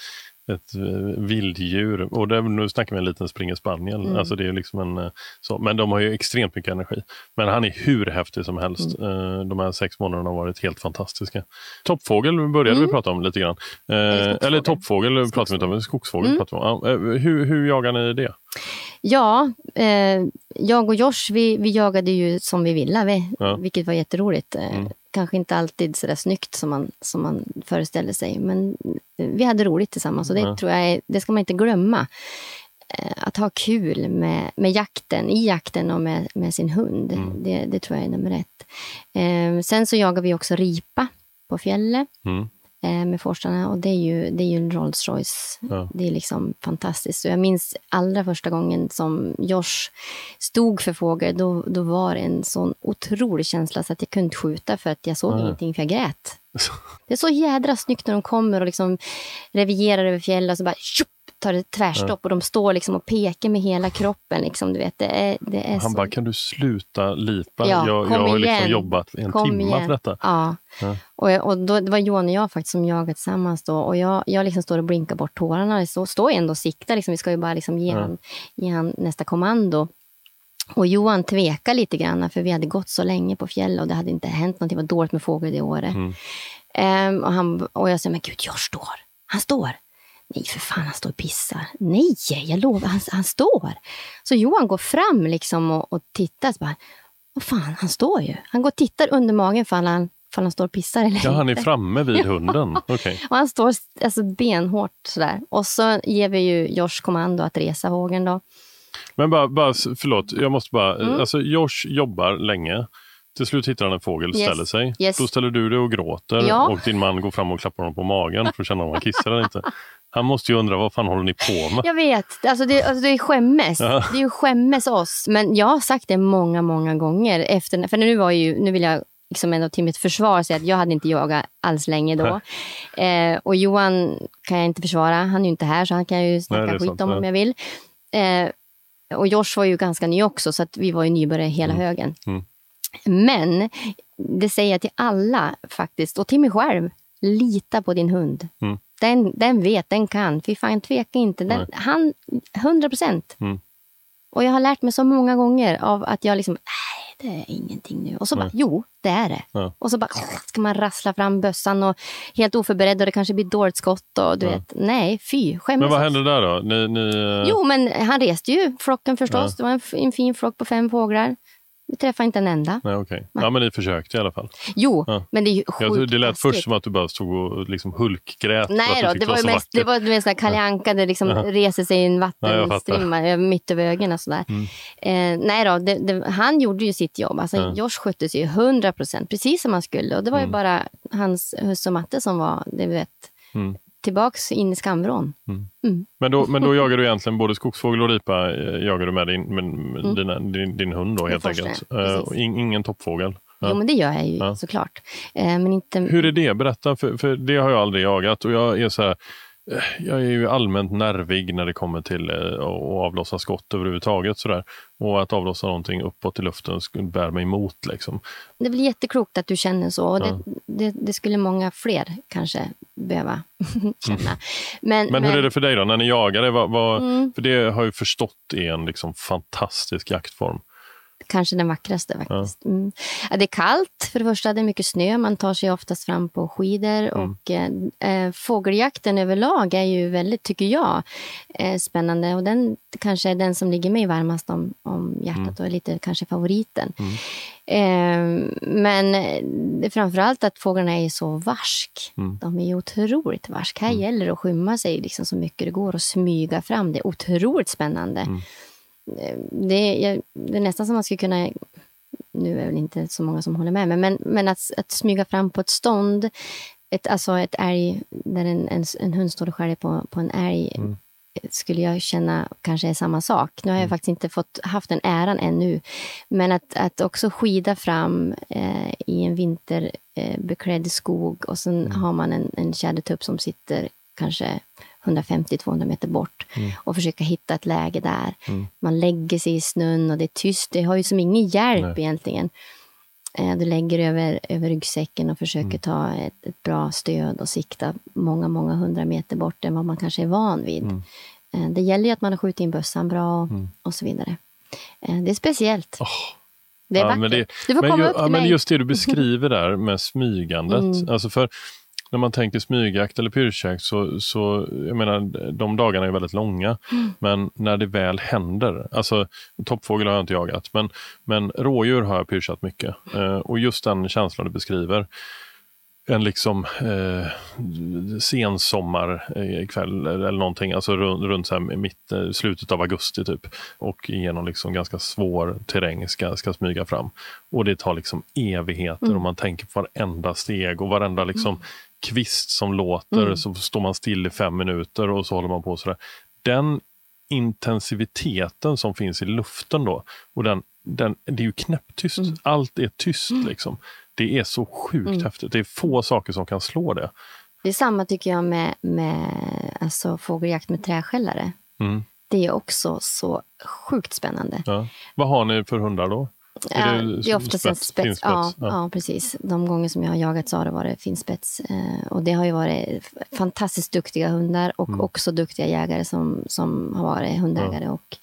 Speaker 2: ett eh, vilddjur. Och det, nu snackar vi en liten springer spaniel.
Speaker 4: Mm.
Speaker 2: Alltså det är liksom en, eh, så, men de har ju extremt mycket energi. Men han är hur häftig som helst.
Speaker 4: Mm.
Speaker 2: Eh, De här sex månaderna har varit helt fantastiska. Toppfågel började vi prata om lite grann. Eh,
Speaker 4: Mm.
Speaker 2: eller toppfågel pratar vi inte om, skogsfågel
Speaker 4: Mm.
Speaker 2: pratar vi om. Hur, hur jagar ni det?
Speaker 4: Ja, eh, jag och Josh vi, vi jagade ju som vi ville, vi,
Speaker 2: Ja.
Speaker 4: vilket var jätteroligt.
Speaker 2: Mm.
Speaker 4: Kanske inte alltid så där snyggt som man, som man föreställer sig, men vi hade roligt tillsammans och det,
Speaker 2: Ja.
Speaker 4: tror jag är, det ska man inte glömma. Eh, att ha kul med, med jakten, i jakten och med, med sin hund,
Speaker 2: Mm.
Speaker 4: det, det tror jag är nummer ett. Eh, sen så jagar vi också ripa på fjället
Speaker 2: Mm.
Speaker 4: Eh, med forsarna och det är ju, det är ju en Rolls Royce.
Speaker 2: Ja.
Speaker 4: Det är liksom fantastiskt. Och jag minns allra första gången som Josh stod för fågel, då, då var det en sån otrolig känsla så att jag kunde inte skjuta för att jag såg
Speaker 2: Nej.
Speaker 4: ingenting för jag grät. Det är så jädra snyggt när de kommer och liksom revigerar över fjället och så bara tjup, tar det tvärstopp och de står liksom och pekar med hela kroppen. Liksom, du vet, det är, det är
Speaker 2: Han
Speaker 4: så...
Speaker 2: bara, kan du sluta lipa?
Speaker 4: Ja,
Speaker 2: jag jag har liksom jobbat en
Speaker 4: Kom
Speaker 2: timme
Speaker 4: igen.
Speaker 2: för detta.
Speaker 4: Ja.
Speaker 2: Ja.
Speaker 4: Och, och då, det var Johan och jag faktiskt som jagade tillsammans då. Och jag, jag liksom står och blinkar bort tårarna. Så står jag ändå och siktar. Liksom. Vi ska ju bara liksom ge,
Speaker 2: Ja.
Speaker 4: han, ge han nästa kommando. Och Johan tvekar lite grann för vi hade gått så länge på fjället och det hade inte hänt någonting. Det var dåligt med fågel det året.
Speaker 2: Mm.
Speaker 4: Ehm, och, han, och jag säger, men gud, jag står. Han står. Nej, för fan, han står och pissar. Nej, jag lovar, han, han står. Så Johan går fram liksom och, och tittar. Så bara, Vad fan, han står ju. Han går och tittar under magen för han, för han står och pissar eller
Speaker 2: Ja, han är framme vid hunden. Okej.
Speaker 4: Och han står alltså, benhårt sådär. Och så ger vi ju Josh kommando att resa vågen då.
Speaker 2: Men bara, bara, förlåt, jag måste bara,
Speaker 4: Mm.
Speaker 2: alltså Josh jobbar länge. Till slut hittar han en fågel,
Speaker 4: Yes.
Speaker 2: ställer sig.
Speaker 4: Yes.
Speaker 2: Då ställer du dig och gråter
Speaker 4: Ja.
Speaker 2: och din man går fram och klappar honom på magen för att känna om han kissar eller inte. Han måste ju undra, vad fan håller ni på med?
Speaker 4: Jag vet, alltså det, alltså det är skämmes.
Speaker 2: Ja.
Speaker 4: Det är ju skämmes oss. Men jag har sagt det många, många gånger. Efter, för nu, var ju, nu vill jag liksom ändå till mitt försvar säga att jag hade inte jagat alls länge då. Eh, och Johan kan jag inte försvara. Han är ju inte här så han kan ju snacka
Speaker 2: Nej,
Speaker 4: skit
Speaker 2: sant,
Speaker 4: om
Speaker 2: ja.
Speaker 4: om jag vill. Eh, och Josh var ju ganska ny också så att vi var ju nybörjare hela högen.
Speaker 2: Mm.
Speaker 4: Men det säger jag till alla faktiskt och till mig själv. Lita på din hund.
Speaker 2: Mm.
Speaker 4: Den, den vet, den kan. Fy fan, tveka inte. Den,
Speaker 2: Nej.
Speaker 4: han, 100 procent.
Speaker 2: Mm.
Speaker 4: Och jag har lärt mig så många gånger av att jag liksom, nej, det är ingenting nu. Och så bara, jo, det är det.
Speaker 2: Ja.
Speaker 4: Och så bara ska man rassla fram bössan och helt oförberedd och det kanske blir dåligt skott och du
Speaker 2: Ja.
Speaker 4: vet, nej, fy, skämmes.
Speaker 2: Men vad
Speaker 4: oss.
Speaker 2: hände där då? Ni, ni, eh,
Speaker 4: Jo, men han reste ju flocken förstås.
Speaker 2: Ja.
Speaker 4: Det var en, en fin flock på fem fåglar. Vi träffade inte en enda.
Speaker 2: Nej, okej. Ja, men ni försökte i alla fall.
Speaker 4: Jo,
Speaker 2: Ja.
Speaker 4: men det är ju sjukt
Speaker 2: det lät
Speaker 4: taskigt.
Speaker 2: först som att du bara stod och liksom hulkgrät.
Speaker 4: Nej då, det var,
Speaker 2: så
Speaker 4: mest, det var här Kalle Anka, det liksom reser sig i en
Speaker 2: Ja. Mm.
Speaker 4: vattenstrimma över- mitt över ögonen. Sådär. Eh, nej då, det, det, han gjorde ju sitt jobb. Alltså,
Speaker 2: Ja.
Speaker 4: Josh skötte sig ju 100 procent, precis som han skulle. Och det var
Speaker 2: Mm.
Speaker 4: ju bara hans husse och matte som var, det vet,
Speaker 2: Mm.
Speaker 4: Tillbaks in i skamvrån.
Speaker 2: Men då, men då jagar du egentligen både skogsfågel och ripa eh, jagar du med din, med, med dina, din, din hund då helt enkelt. Och in, ingen toppfågel. Ja.
Speaker 4: Jo, men det gör jag ju
Speaker 2: Ja.
Speaker 4: såklart. Eh, men inte...
Speaker 2: Hur är det? Berätta, för, för det har jag aldrig jagat och jag är så här, jag är ju allmänt nervig när det kommer till eh, att avlossa skott överhuvudtaget. Så där. Och att avlossa någonting uppåt i luften bär mig emot. Liksom.
Speaker 4: Det väl jätteklokt att du känner så. Och
Speaker 2: Ja.
Speaker 4: det, det, det skulle många fler kanske behöva känna. Men,
Speaker 2: Men hur är det för dig då, när ni jagar det? Vad, vad,
Speaker 4: Mm.
Speaker 2: För det har jag ju förstått är en liksom fantastisk jaktform.
Speaker 4: Kanske den vackraste faktiskt. Ja. Mm. Ja, det är kallt för det första, det är mycket snö. Man tar sig oftast fram på skidor. Mm. Och, eh, fågeljakten överlag är ju väldigt, tycker jag, eh, spännande. Och den kanske är den som ligger mig varmast om, om hjärtat mm. och är lite kanske favoriten. Mm. Eh, men det är framförallt att fåglarna är så varsk. Mm. De är otroligt varsk. Här mm. gäller det att skymma sig liksom så mycket det går och smyga fram. Det är otroligt spännande. Eh, det, det, är nästan som man skulle kunna... Nu är det väl inte så många som håller med mig, men, men att, att smyga fram på ett stånd, ett, alltså ett älg, där en, en, en hund står och skär på, på en älg, mm. skulle jag känna kanske är samma sak. Nu har jag mm. faktiskt inte fått haft den äran ännu. Men att, att också skida fram eh, i en vinterbeklädd eh, skog och sen mm. har man en, en tjädertupp som sitter kanske 150-200 meter bort mm. och försöka hitta ett läge där. Mm. Man lägger sig i snön och det är tyst. Det har ju som ingen hjälp Nej. egentligen. Eh, du lägger över, över ryggsäcken och försöker mm. ta ett, ett, bra stöd och sikta många, många hundra meter bort än vad man kanske är van vid. Mm. Eh, det gäller ju att man har skjutit in bössan bra mm. och så vidare. Eh, det är speciellt. Oh. Det är ja, vackert. Det,
Speaker 2: du får komma ju, upp till ja, mig. Men just det du beskriver där med smygandet. Mm. Alltså för när man tänker smygjakt eller pyrschjakt så, så jag menar, de dagarna är väldigt långa. Mm. Men när det väl händer, alltså toppfågel har jag inte jagat, men, men rådjur har jag pyrschat mycket. Eh, och just den känslan du beskriver, en liksom eh, sensommarkväll eh, eller någonting, alltså runt, runt så mitt, eh, slutet av augusti typ. Och genom liksom ganska svår terräng ska, ska smyga fram. Och det tar liksom evigheter mm. och man tänker på varenda steg och varenda liksom mm kvist som låter, mm. så står man still i fem minuter och så håller man på sådär. Den intensiviteten som finns i luften då, och den, den, det är ju knäpptyst. Mm. Allt är tyst. Mm. Liksom. Det är så sjukt mm. häftigt. Det är få saker som kan slå det.
Speaker 4: Det är samma tycker jag med, med alltså, fågeljakt med träskällare. Mm. Det är också så sjukt spännande.
Speaker 2: Ja. Vad har ni för hundar då?
Speaker 4: Är det, det är oftast en spets. Ja, ja. ja, precis. De gånger som jag har jagat så har det varit finspets. Eh, och det har ju varit fantastiskt duktiga hundar och mm. också duktiga jägare som, som har varit hundägare. Ja. Och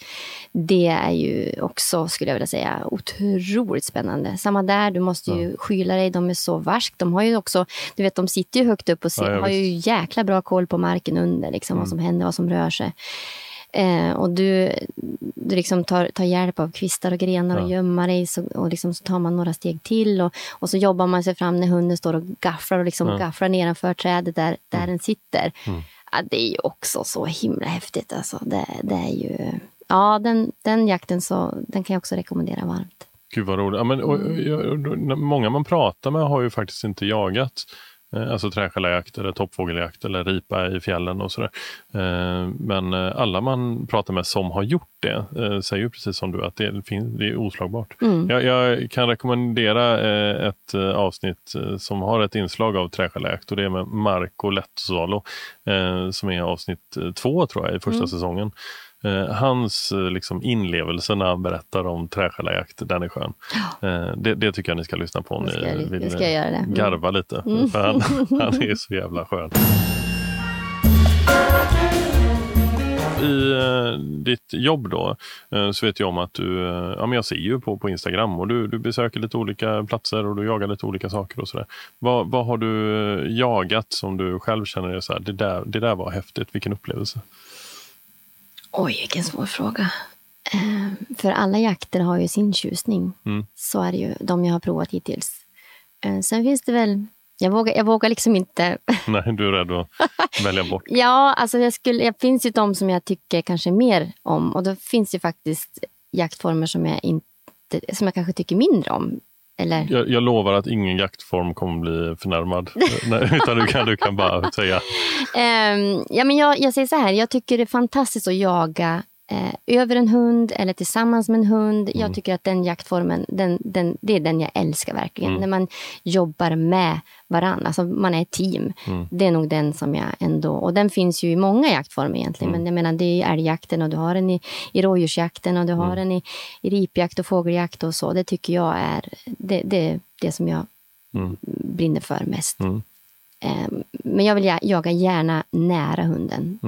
Speaker 4: det är ju också, skulle jag vilja säga, otroligt spännande. Samma där, du måste ju ja. skyla dig. De är så varsk. De har ju också, du vet, de sitter ju högt upp och ser, har ju jäkla bra koll på marken under, liksom, mm. vad som händer, vad som rör sig. Eh, och du, du liksom tar, tar hjälp av kvistar och grenar ja. och gömma dig. Så, och liksom så tar man några steg till. Och, och så jobbar man sig fram när hunden står och gafflar och liksom ja. gafflar nedanför trädet där, där mm. den sitter. Mm. Ja, det är ju också så himla häftigt. Alltså. Det, det är ju... Ja, den, den jakten så, den kan jag också rekommendera varmt.
Speaker 2: Gud vad roligt. Ja, men, och, och, och, många man pratar med har ju faktiskt inte jagat alltså träskällajakt eller toppfågeljakt eller ripa i fjällen och sådär. Eh, men eh, alla man pratar med som har gjort det säger ju precis som du att det, är oslagbart. Mm. Jag, jag, kan rekommendera ett avsnitt som har ett inslag av träskällajakt och det är med Marco Lettsalo som är avsnitt två tror jag i första mm. säsongen. Eh, hans eh, liksom, inlevelse när han berättar om träskällarjakt, den är skön. Eh, det, det, tycker jag ni ska lyssna på om ni vill mm. garva lite. Mm. För han, han är så jävla skön. i eh, ditt jobb då så vet jag om att du, ja men jag ser ju på, på Instagram och du, du besöker lite olika platser och du jagar lite olika saker och sådär. Vad, vad har du jagat som du själv känner är så här, det där, det där var häftigt, vilken upplevelse?
Speaker 4: Oj, vilken svår fråga. Eh, för alla jakter har ju sin tjusning. Mm. Så är det ju, de jag har provat hittills. Eh, sen finns det väl... Jag vågar, jag vågar liksom inte...
Speaker 2: Nej, du är rädd att välja bort?
Speaker 4: ja, alltså jag skulle, det finns ju de som jag tycker kanske mer om. Och då finns det faktiskt jaktformer som jag, inte, som jag kanske tycker mindre om. Eller?
Speaker 2: Jag, jag, lovar att ingen jaktform kommer bli förnärmad. Nej, utan du kan, du kan bara säga.
Speaker 4: Um, ja, men jag, jag säger så här, jag tycker det är fantastiskt att jaga eh, över en hund eller tillsammans med en hund. Mm. Jag tycker att den jaktformen, den, den, det är den jag älskar verkligen. Mm. När man jobbar med varandra, alltså man är ett team. Mm. Det är nog den som jag ändå, och den finns ju i många jaktformer egentligen. Men mm. jag menar det är älgjakten och du har den i, i rådjursjakten och du har mm. den i, i ripjakt och fågeljakt och så. Det tycker jag är det, det, det som jag mm. brinner för mest. Um, men jag vill jaga gärna nära hunden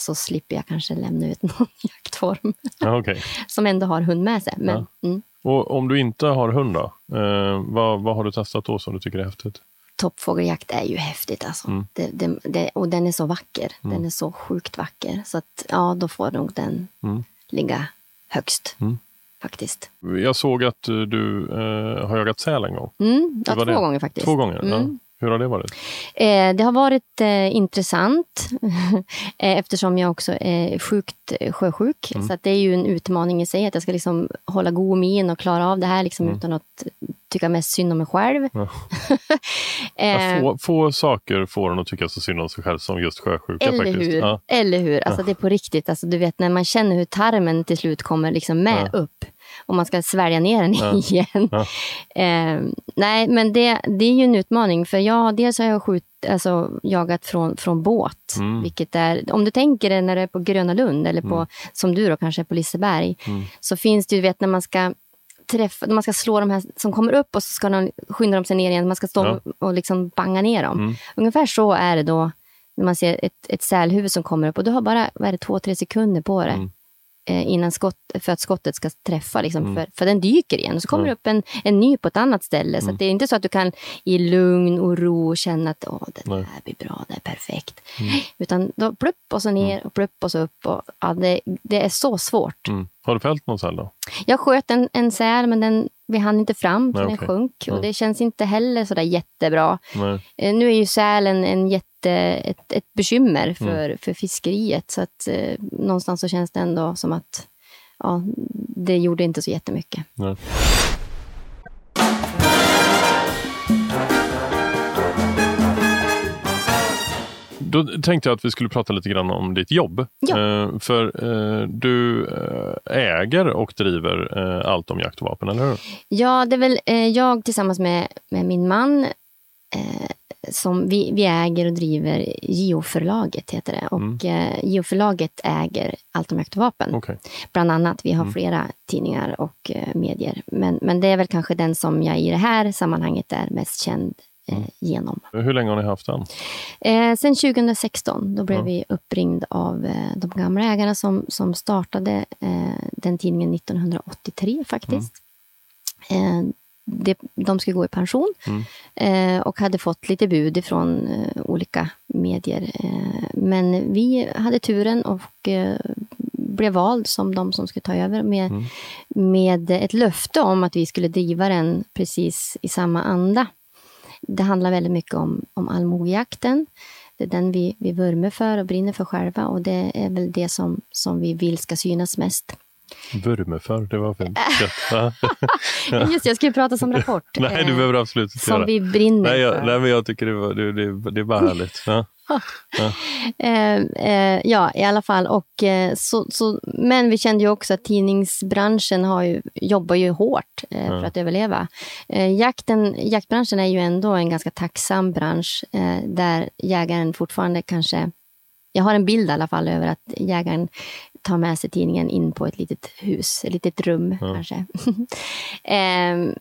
Speaker 4: så slipper jag kanske lämna ut någon jaktform.
Speaker 2: Ja, okay.
Speaker 4: som ändå har hund med sig. Men, ja. mm.
Speaker 2: Och om du inte har hund då? Eh, vad, vad har du testat då som du tycker är häftigt?
Speaker 4: Toppfågeljakt är ju häftigt alltså.
Speaker 2: Mm.
Speaker 4: Det, det, det, och den är så vacker. Den är så sjukt vacker. Så att, ja, då får nog den
Speaker 2: Mm.
Speaker 4: ligga högst.
Speaker 2: Mm.
Speaker 4: Faktiskt.
Speaker 2: Jag såg att du eh, har jagat säl en gång.
Speaker 4: Mm, ja, två
Speaker 2: det?
Speaker 4: gånger faktiskt.
Speaker 2: Två gånger? Ja.
Speaker 4: Mm.
Speaker 2: Hur har det varit?
Speaker 4: Eh, det har varit eh, intressant eh, eftersom jag också är sjukt sjösjuk.
Speaker 2: Mm.
Speaker 4: Så det är ju en utmaning i sig att jag ska liksom hålla god min och klara av det här liksom utan att tycka mest synd om mig själv.
Speaker 2: Mm. Ja.
Speaker 4: eh,
Speaker 2: Få, få saker får en att tycka så synd om sig själv som just sjösjuka.
Speaker 4: eller
Speaker 2: faktiskt.
Speaker 4: hur?
Speaker 2: Ja.
Speaker 4: Eller hur? Alltså det är på riktigt. Alltså du vet när man känner hur tarmen till slut kommer liksom med upp och man ska svälja ner den
Speaker 2: Ja.
Speaker 4: igen.
Speaker 2: Ja.
Speaker 4: Eh, nej, men det, det är ju en utmaning. För jag, dels har jag skjut, alltså, jagat från, från båt.
Speaker 2: Mm.
Speaker 4: Vilket är, om du tänker dig när du är på Gröna Lund eller på, som du då kanske är på Liseberg.
Speaker 2: Mm.
Speaker 4: Så finns det ju, du vet när man ska träffa, när man ska slå de här som kommer upp och så ska de skynda de sig ner igen. Man ska stå
Speaker 2: Ja.
Speaker 4: och liksom banga ner dem.
Speaker 2: Mm.
Speaker 4: Ungefär så är det då när man ser ett, ett sälhuvud som kommer upp och du har bara vad det, två, tre sekunder på det.
Speaker 2: Mm.
Speaker 4: Eh, Innan skott, för att skottet ska träffa, liksom, för, för den dyker igen. Och så kommer det upp en, en ny på ett annat ställe. Så att det är inte så att du kan i lugn och ro känna att Åh, det
Speaker 2: Nej.
Speaker 4: här blir bra, det är perfekt. Utan då plupp och så ner och plupp och så upp. Och, ja, det, det är så svårt.
Speaker 2: Mm. Har du fällt någon säl då?
Speaker 4: Jag sköt en, en säl men den, vi hann inte fram, så
Speaker 2: Nej,
Speaker 4: den
Speaker 2: okej.
Speaker 4: sjönk. Och
Speaker 2: Mm.
Speaker 4: det känns inte heller så där jättebra.
Speaker 2: Nej.
Speaker 4: Eh, Nu är ju sälen en jätte, ett, ett bekymmer för,
Speaker 2: Mm.
Speaker 4: för fiskeriet. Så att eh, någonstans så känns det ändå som att ja, det gjorde inte så jättemycket.
Speaker 2: Nej. Då tänkte jag att vi skulle prata lite grann om ditt jobb.
Speaker 4: Ja.
Speaker 2: Eh, för eh, du eh, äger och driver eh, allt om jakt och vapen, eller hur?
Speaker 4: Ja, det är väl eh, jag tillsammans med, med min man eh, som vi, vi äger och driver Geoförlaget, heter det. Och eh, Geoförlaget äger allt om jakt och vapen.
Speaker 2: Okej.
Speaker 4: Bland annat. Vi har flera tidningar och eh, medier. Men, men det är väl kanske den som jag i det här sammanhanget är mest känd eh, genom.
Speaker 2: Hur länge har ni haft den?
Speaker 4: Eh, sen 2016, då blev
Speaker 2: Ja.
Speaker 4: vi uppringd av eh, de gamla ägarna som, som startade eh, den tidningen 1983 faktiskt. Eh, det, de skulle gå i pension
Speaker 2: Mm.
Speaker 4: eh, och hade fått lite bud ifrån eh, olika medier. Eh, men vi hade turen och eh, blev vald som de som skulle ta över med,
Speaker 2: Mm.
Speaker 4: med ett löfte om att vi skulle driva den precis i samma anda. Det handlar väldigt mycket om, om allmogejakten. Det är den vi, vi vurmar för och brinner för själva och det är väl det som, som vi vill ska synas mest.
Speaker 2: Vurme för, det var fint.
Speaker 4: Just jag skulle prata som rapport.
Speaker 2: Nej, du
Speaker 4: eh,
Speaker 2: behöver absolut inte
Speaker 4: Som
Speaker 2: göra.
Speaker 4: vi brinner
Speaker 2: Nej, jag,
Speaker 4: för.
Speaker 2: nej, men jag tycker det, var, det, det, det är bara härligt. Ja.
Speaker 4: Eh, eh, ja, i alla fall. Och, eh, så, så, men vi kände ju också att tidningsbranschen har ju, jobbar ju hårt eh, för att överleva. Eh, jakten, jaktbranschen är ju ändå en ganska tacksam bransch eh, där jägaren fortfarande kanske... Jag har en bild i alla fall över att jägaren tar med sig tidningen in på ett litet hus, ett litet rum
Speaker 2: Ja.
Speaker 4: kanske. Ehm,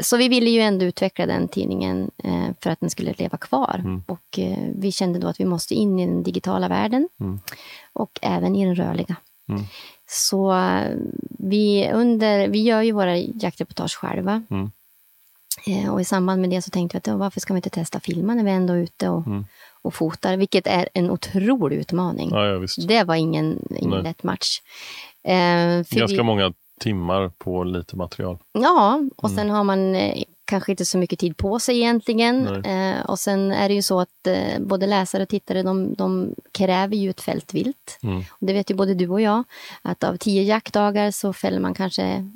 Speaker 4: så vi ville ju ändå utveckla den tidningen eh, för att den skulle leva kvar.
Speaker 2: Mm.
Speaker 4: Och eh, vi kände då att vi måste in i den digitala världen
Speaker 2: Mm.
Speaker 4: och även i den rörliga.
Speaker 2: Mm.
Speaker 4: Så eh, vi, under, vi gör ju våra jaktreportage själva. Eh, och i samband med det så tänkte vi att varför ska vi inte testa filma när vi ändå är ute och,
Speaker 2: Mm.
Speaker 4: och fotar, vilket är en otrolig utmaning.
Speaker 2: Ja, ja, visst.
Speaker 4: Det var ingen, ingen lätt match. Eh,
Speaker 2: Ganska
Speaker 4: vi,
Speaker 2: många timmar på lite material.
Speaker 4: Ja, och
Speaker 2: Mm.
Speaker 4: sen har man eh, kanske inte så mycket tid på sig egentligen. Eh, och sen är det ju så att eh, både läsare och tittare de, de kräver ju ett fältvilt.
Speaker 2: Mm.
Speaker 4: Och det vet ju både du och jag, att av tio jaktdagar så fäller man kanske,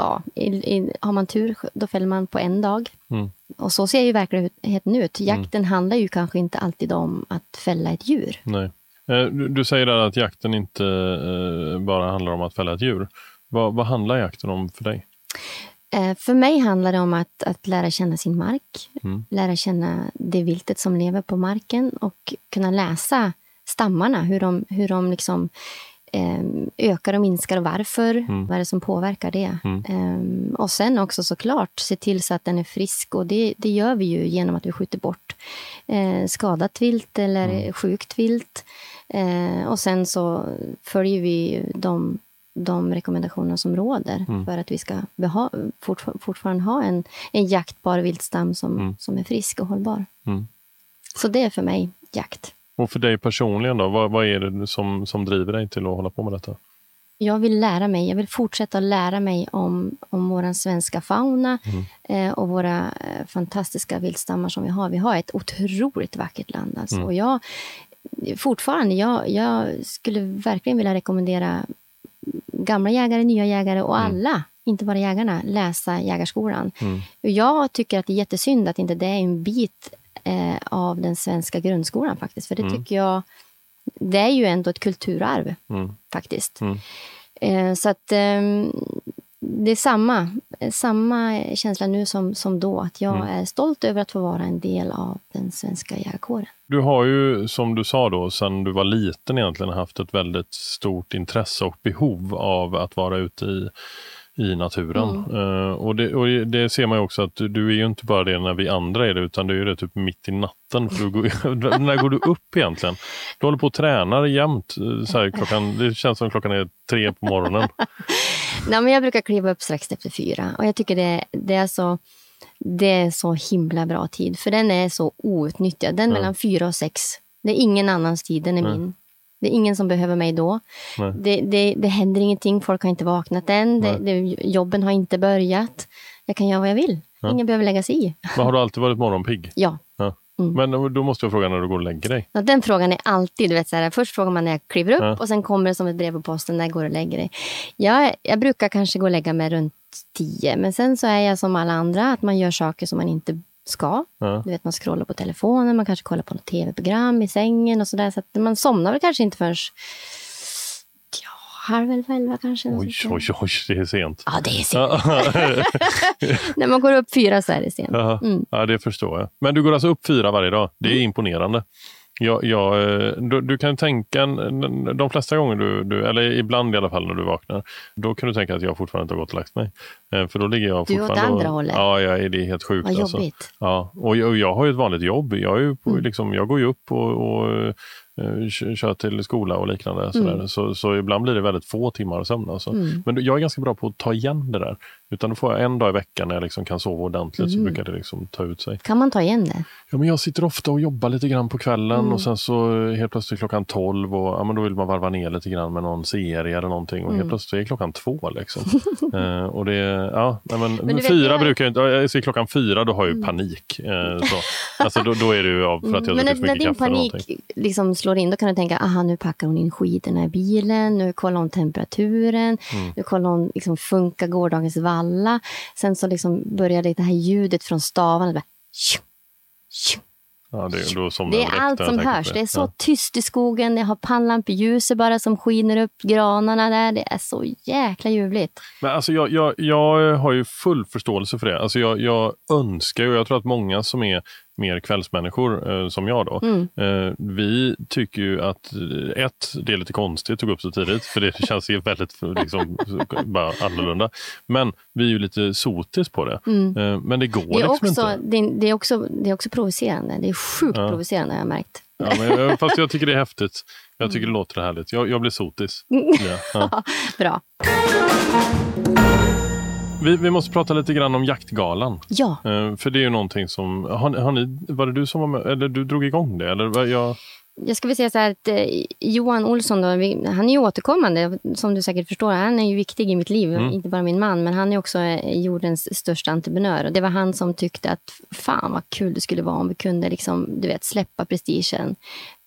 Speaker 4: ja, i, i, har man tur, då fäller man på en dag.
Speaker 2: Mm.
Speaker 4: Och så ser ju verkligheten ut. Jakten handlar ju kanske inte alltid om att fälla ett djur.
Speaker 2: Nej. Eh, Du, du säger där att jakten inte eh, bara handlar om att fälla ett djur. Vad, vad handlar jakten om för dig?
Speaker 4: Eh, För mig handlar det om att, att lära känna sin mark,
Speaker 2: Mm.
Speaker 4: lära känna det viltet som lever på marken och kunna läsa stammarna, hur de, hur de liksom, ökar och minskar och varför. Vad är det som påverkar det?
Speaker 2: Mm.
Speaker 4: Eh, och sen också såklart se till så att den är frisk och det, det gör vi ju genom att vi skjuter bort eh, skadat vilt eller sjukt vilt. Eh, och sen så följer vi de de rekommendationer som råder
Speaker 2: Mm.
Speaker 4: för att vi ska beha, fort, fortfarande ha en, en jaktbar viltstam som,
Speaker 2: Mm.
Speaker 4: som är frisk och hållbar.
Speaker 2: Mm.
Speaker 4: Så det är för mig jakt.
Speaker 2: Och för dig personligen då, vad, vad är det som, som driver dig till att hålla på med detta?
Speaker 4: Jag vill lära mig, jag vill fortsätta lära mig om, om vår svenska fauna
Speaker 2: Mm.
Speaker 4: eh, och våra eh, fantastiska viltstammar som vi har. Vi har ett otroligt vackert land. Alltså.
Speaker 2: Mm.
Speaker 4: Och jag, fortfarande, jag, jag skulle verkligen vilja rekommendera gamla jägare, nya jägare och
Speaker 2: Mm.
Speaker 4: alla, inte bara jägarna, läsa Jägarskolan.
Speaker 2: Mm.
Speaker 4: Jag tycker att det är jättesynd att inte det är en bit eh, av den svenska grundskolan faktiskt. För det
Speaker 2: Mm.
Speaker 4: tycker jag, det är ju ändå ett kulturarv
Speaker 2: Mm.
Speaker 4: faktiskt.
Speaker 2: Mm.
Speaker 4: Eh, så att ehm, det är samma, samma känsla nu som, som då. Att jag
Speaker 2: Mm.
Speaker 4: är stolt över att få vara en del av den svenska jägarkåren.
Speaker 2: Du har ju, som du sa då, sedan du var liten egentligen haft ett väldigt stort intresse och behov av att vara ute i, i naturen. Eh, och, det, och det ser man ju också att du, du är ju inte bara det när vi andra är det, utan du är det typ mitt i natten. För du går, när går du upp egentligen? Du håller på och tränar jämt. eh, Så här, klockan, det känns som klockan är tre på morgonen.
Speaker 4: Nej, men jag brukar kliva upp strax efter fyra och jag tycker det, det, är så, det är så himla bra tid. För den är så outnyttjad. Den mellan fyra och sex. Det är ingen annans tid, den är
Speaker 2: Nej.
Speaker 4: min. Det är ingen som behöver mig då. Det, det, det händer ingenting, folk har inte vaknat än. Det, det, jobben har inte börjat. Jag kan göra vad jag vill. Ingen behöver lägga sig i.
Speaker 2: Men har du alltid varit morgonpigg?
Speaker 4: Ja.
Speaker 2: Ja.
Speaker 4: Mm.
Speaker 2: Men då måste jag fråga när du går och lägger dig.
Speaker 4: Ja, den frågan är alltid, du vet, så här, först frågar man när jag kliver upp
Speaker 2: Ja.
Speaker 4: och sen kommer det som ett brev på posten, när går du och lägger dig? Jag, jag brukar kanske gå och lägga mig runt tio, men sen så är jag som alla andra, att man gör saker som man inte ska.
Speaker 2: Ja.
Speaker 4: Du vet, man scrollar på telefonen, man kanske kollar på något tv-program i sängen och sådär. Så att man somnar väl kanske inte förrän ja, halv elva, elva kanske.
Speaker 2: Oj, oj, oj, det är sent.
Speaker 4: Ja, det är sent. När man går upp fyra så är det sent. Mm.
Speaker 2: Ja, det förstår jag. Men du går alltså upp fyra varje dag. Det är imponerande. Jag, jag, eh, du, du kan tänka, de flesta gånger du, du, eller ibland i alla fall när du vaknar, då kan du tänka att jag fortfarande inte har gått och lagt mig. Eh, För då ligger jag
Speaker 4: Du är åt
Speaker 2: fortfarande...
Speaker 4: andra
Speaker 2: och-
Speaker 4: hållet.
Speaker 2: Ja, är, det är helt sjukt.
Speaker 4: Vad
Speaker 2: alltså.
Speaker 4: jobbigt.
Speaker 2: Ja, och jag, och jag har ju ett vanligt jobb. Jag, är på,
Speaker 4: Mm.
Speaker 2: liksom, jag går ju upp och, och kör till skola och liknande. Sådär.
Speaker 4: Mm.
Speaker 2: Så, så ibland blir det väldigt få timmar sömn. Alltså.
Speaker 4: Mm.
Speaker 2: Men jag är ganska bra på att ta igen det där. Utan då får jag en dag i veckan när jag liksom kan sova ordentligt så
Speaker 4: Mm.
Speaker 2: brukar det liksom ta ut sig.
Speaker 4: Kan man ta igen det?
Speaker 2: Ja, men jag sitter ofta och jobbar lite grann på kvällen
Speaker 4: Mm.
Speaker 2: och sen så eh, helt plötsligt klockan 12 och ja, men då vill man varva ner lite grann med någon serie eller någonting och helt
Speaker 4: Mm.
Speaker 2: plötsligt är klockan två. Liksom. eh, och det, ja, men,
Speaker 4: vet,
Speaker 2: fyra
Speaker 4: jag-
Speaker 2: brukar jag inte, jag ser klockan fyra då har jag ju panik. Eh, så. Alltså, då, då är det ju av för att jag
Speaker 4: Men
Speaker 2: har
Speaker 4: när,
Speaker 2: druckit så
Speaker 4: när
Speaker 2: mycket
Speaker 4: din
Speaker 2: kaffe.
Speaker 4: panik liksom slår in, då kan du tänka, aha, nu packar hon in skidorna i bilen, nu kollar hon temperaturen,
Speaker 2: Mm.
Speaker 4: nu kollar hon, liksom, funkar gårdagens valla? Sen så liksom börjar det, det här ljudet från stavarna. Bara, tju, tju.
Speaker 2: Ja, det, somnar
Speaker 4: Det är allt som hörs. Det är så
Speaker 2: Ja.
Speaker 4: tyst i skogen, jag har pannlampljuset bara som skiner upp granarna där. Det är så jäkla ljuvligt.
Speaker 2: Men alltså jag, jag, jag har ju full förståelse för det. Alltså jag, jag önskar ju, jag tror att många som är mer kvällsmänniskor eh, som jag då,
Speaker 4: Mm.
Speaker 2: eh, vi tycker ju att eh, ett, det är lite konstigt att gå upp så tidigt för det känns ju väldigt liksom, bara annorlunda. Men vi är ju lite sotis på det. Eh, men det går
Speaker 4: Mm. Det är,
Speaker 2: liksom
Speaker 4: också,
Speaker 2: inte.
Speaker 4: det, är, också, det är också provocerande. Det är sjukt
Speaker 2: Ja.
Speaker 4: provocerande har jag märkt.
Speaker 2: Ja, men, fast jag tycker det är häftigt. Jag tycker det låter härligt. Jag, jag blir sotis. Ja, ja.
Speaker 4: Bra.
Speaker 2: Vi, vi måste prata lite grann om jaktgalan.
Speaker 4: Ja,
Speaker 2: Eh, för det är ju någonting som, har, har ni, var det du som var med, eller du drog igång det? Eller jag,
Speaker 4: jag ska väl säga så här att eh, Johan Olsson, då, han är ju återkommande. Som du säkert förstår, han är ju viktig i mitt liv.
Speaker 2: Mm.
Speaker 4: Inte bara min man, men han är också eh, jordens största entreprenör. Och det var han som tyckte att fan vad kul det skulle vara om vi kunde liksom, du vet, släppa prestigen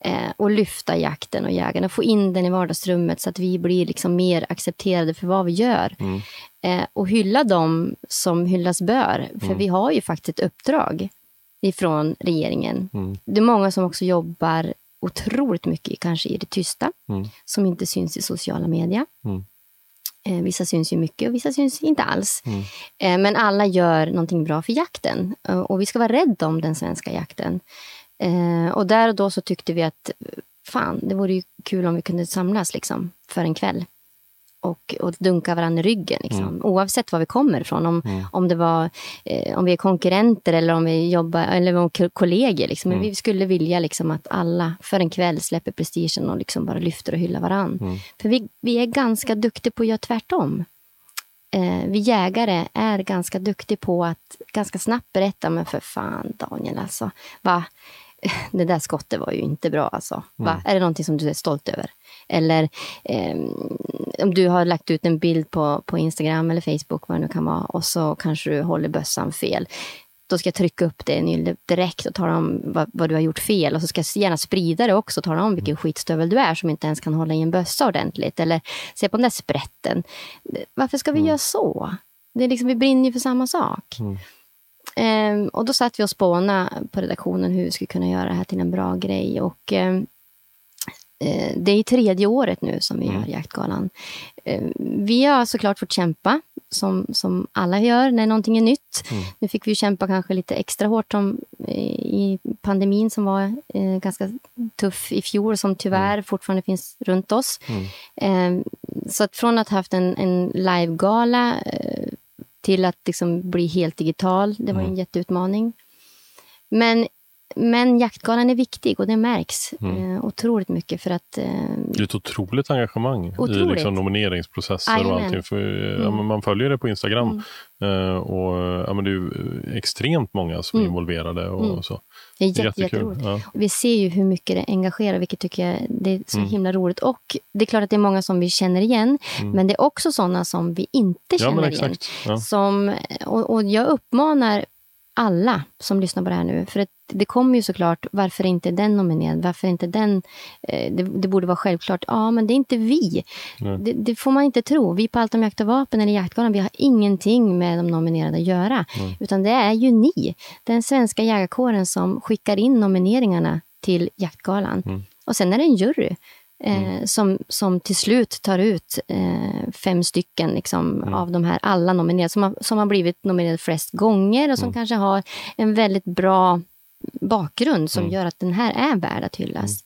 Speaker 4: eh, och lyfta jakten och jägarna. Få in den i vardagsrummet så att vi blir liksom mer accepterade för vad vi gör.
Speaker 2: Mm.
Speaker 4: Eh, och hylla dem som hyllas bör. För
Speaker 2: Mm.
Speaker 4: vi har ju faktiskt ett uppdrag ifrån regeringen.
Speaker 2: Mm.
Speaker 4: Det är många som också jobbar otroligt mycket kanske i det tysta,
Speaker 2: Mm.
Speaker 4: som inte syns i sociala medier.
Speaker 2: Mm.
Speaker 4: Eh, vissa syns ju mycket och vissa syns inte alls.
Speaker 2: Mm.
Speaker 4: Eh, men alla gör någonting bra för jakten eh, och vi ska vara rädda om den svenska jakten. Eh, och där och då så tyckte vi att fan, det vore ju kul om vi kunde samlas liksom för en kväll och, och dunka varandra i ryggen. Liksom.
Speaker 2: Mm.
Speaker 4: Oavsett var vi kommer ifrån. Om, om, det var, eh, om vi är konkurrenter eller om vi jobbar eller om ko- kollegor. Liksom. Men vi skulle vilja liksom, att alla för en kväll släpper prestigen och liksom bara lyfter och hyllar varandra. För vi, vi är ganska duktiga på att göra tvärtom. Eh, vi jägare är ganska duktiga på att ganska snabbt berätta, men för fan Daniel alltså. Va? Det där skottet var ju inte bra alltså. Va? Är det någonting som du är stolt över? Eller ehm, om du har lagt ut en bild på, på Instagram eller Facebook, vad det nu kan vara, och så kanske du håller bössan fel. Då ska jag trycka upp det direkt och tala om vad, vad du har gjort fel. Och så ska jag gärna sprida det också och tala om vilken skitstövel du är som inte ens kan hålla i en bössa ordentligt. Eller se på den där sprätten. Varför ska vi göra så? Det är liksom, vi brinner ju för samma sak. Ehm, och då satt vi och spånade på redaktionen hur vi skulle kunna göra det här till en bra grej. Och ehm, eh, det är tredje året nu som vi gör Jaktgalan. Eh, vi har såklart fått kämpa, som, som alla gör när någonting är nytt. Nu fick vi kämpa kanske lite extra hårt om, i pandemin som var eh, ganska tuff i fjol, som tyvärr fortfarande finns runt oss. Eh, så att från att ha haft en, en livegala eh, till att liksom bli helt digital, det var en jätteutmaning. Men, men jaktgalan är viktig och det märks eh, otroligt mycket för att eh,
Speaker 2: Det är ett otroligt engagemang i
Speaker 4: Otroligt.
Speaker 2: liksom nomineringsprocesser och
Speaker 4: Jajamän.
Speaker 2: allting. För, ja, men man följer det på Instagram eh, och ja, men det är ju extremt många som är involverade. Och så.
Speaker 4: Det är jätte,
Speaker 2: jättekul.
Speaker 4: jätteroligt.
Speaker 2: Ja.
Speaker 4: Vi ser ju hur mycket det engagerar, vilket tycker jag det är så
Speaker 2: Mm.
Speaker 4: himla roligt. Och det är klart att det är många som vi känner igen, men det är också sådana som vi inte
Speaker 2: Mm. Ja,
Speaker 4: känner
Speaker 2: men
Speaker 4: igen.
Speaker 2: Ja.
Speaker 4: Som, och, och jag uppmanar alla som lyssnar på det här nu, för det kommer ju såklart, varför är inte den nominerad? Varför är inte den? Eh, det, det borde vara självklart. Ja, men det är inte vi. Det, det får man inte tro. Vi på Allt om jakt och vapen eller Jaktgalan, vi har ingenting med de nominerade att göra. Utan det är ju ni, den svenska jägarkåren som skickar in nomineringarna till Jaktgalan. Och sen är det en jury eh, som, som till slut tar ut eh, fem stycken liksom, av de här alla nominerade, som har, som har blivit nominerade flest gånger och som kanske har en väldigt bra bakgrund som gör att den här är värd att hyllas.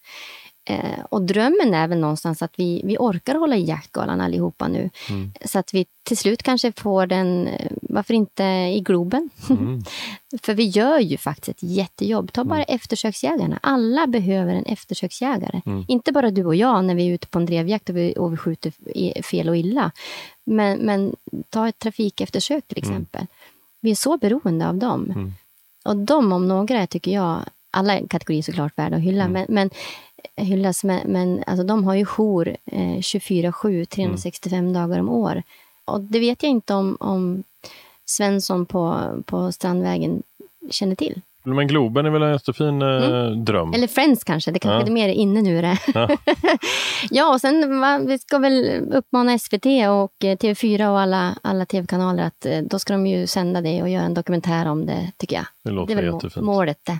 Speaker 4: Eh, och drömmen är väl någonstans att vi, vi orkar hålla i jaktgalan allihopa nu. Så att vi till slut kanske får den, eh, varför inte i Globen? För vi gör ju faktiskt ett jättejobb. Ta bara eftersöksjägarna. Alla behöver en eftersöksjägare. Inte bara du och jag när vi är ute på en drevjakt och vi, och vi skjuter fel och illa. Men, men ta ett trafikeftersök till exempel. Vi är så beroende av dem. Och de om några tycker jag, alla kategorier såklart värda att hylla, men, men hyllas, men, men alltså, de har ju jour eh, 24-7, 365 dagar om år. Och det vet jag inte om, om Svensson på, på Strandvägen känner till.
Speaker 2: Men Globen är väl en jättefin eh, dröm?
Speaker 4: Eller Friends kanske, det kanske
Speaker 2: Ja.
Speaker 4: är mer inne nu. Det.
Speaker 2: Ja.
Speaker 4: Ja. och sen va, vi ska väl uppmana SVT och eh, TV4 och alla, alla tv-kanaler att eh, då ska de ju sända det och göra en dokumentär om det, tycker jag.
Speaker 2: Det låter
Speaker 4: är väl
Speaker 2: jättefint.
Speaker 4: målet det.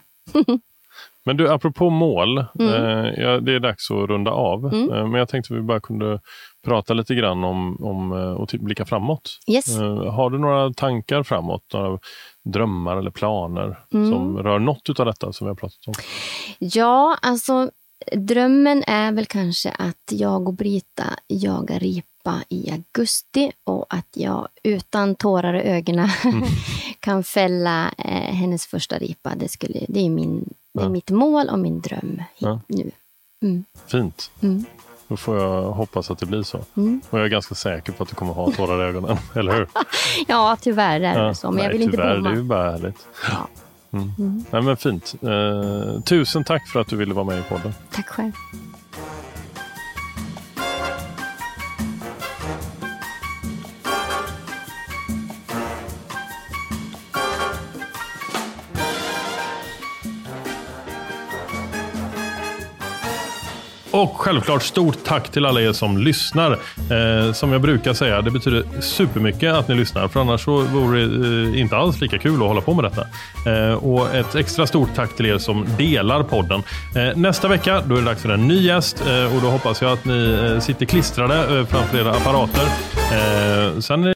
Speaker 2: Men du, apropå mål.
Speaker 4: Mm.
Speaker 2: Eh, ja, det är dags att runda av. Eh, men jag tänkte att vi bara kunde prata lite grann om, om eh, och typ blicka framåt.
Speaker 4: Yes.
Speaker 2: Eh, har du några tankar framåt? Några drömmar eller planer
Speaker 4: Mm.
Speaker 2: som rör något av detta som vi har pratat om?
Speaker 4: Ja, alltså drömmen är väl kanske att jag och Brita jagar ripa i augusti och att jag utan tårar i ögonen kan fälla eh, hennes första ripa. Det, skulle, det är, min, det är mitt mål och min dröm
Speaker 2: Ja.
Speaker 4: nu.
Speaker 2: Fint.
Speaker 4: Mm.
Speaker 2: Då får jag hoppas att det blir så.
Speaker 4: Mm.
Speaker 2: Och jag är ganska säker på att du kommer ha tårar i ögonen. Eller hur?
Speaker 4: Ja, tyvärr är det
Speaker 2: Ja,
Speaker 4: så, men jag
Speaker 2: nej,
Speaker 4: vill inte
Speaker 2: tyvärr,
Speaker 4: bomma.
Speaker 2: Det är ju bara härligt.
Speaker 4: Ja.
Speaker 2: Mm. Nej, men fint. Eh, tusen tack för att du ville vara med i podden.
Speaker 4: Tack själv.
Speaker 2: Och självklart stort tack till alla er som lyssnar. Eh, som jag brukar säga, det betyder supermycket att ni lyssnar. För annars så vore det eh, inte alls lika kul att hålla på med detta. Eh, och ett extra stort tack till er som delar podden. Eh, nästa vecka då är det dags för en ny gäst. Eh, och då hoppas jag att ni eh, sitter klistrade eh, framför era apparater. Eh, sen är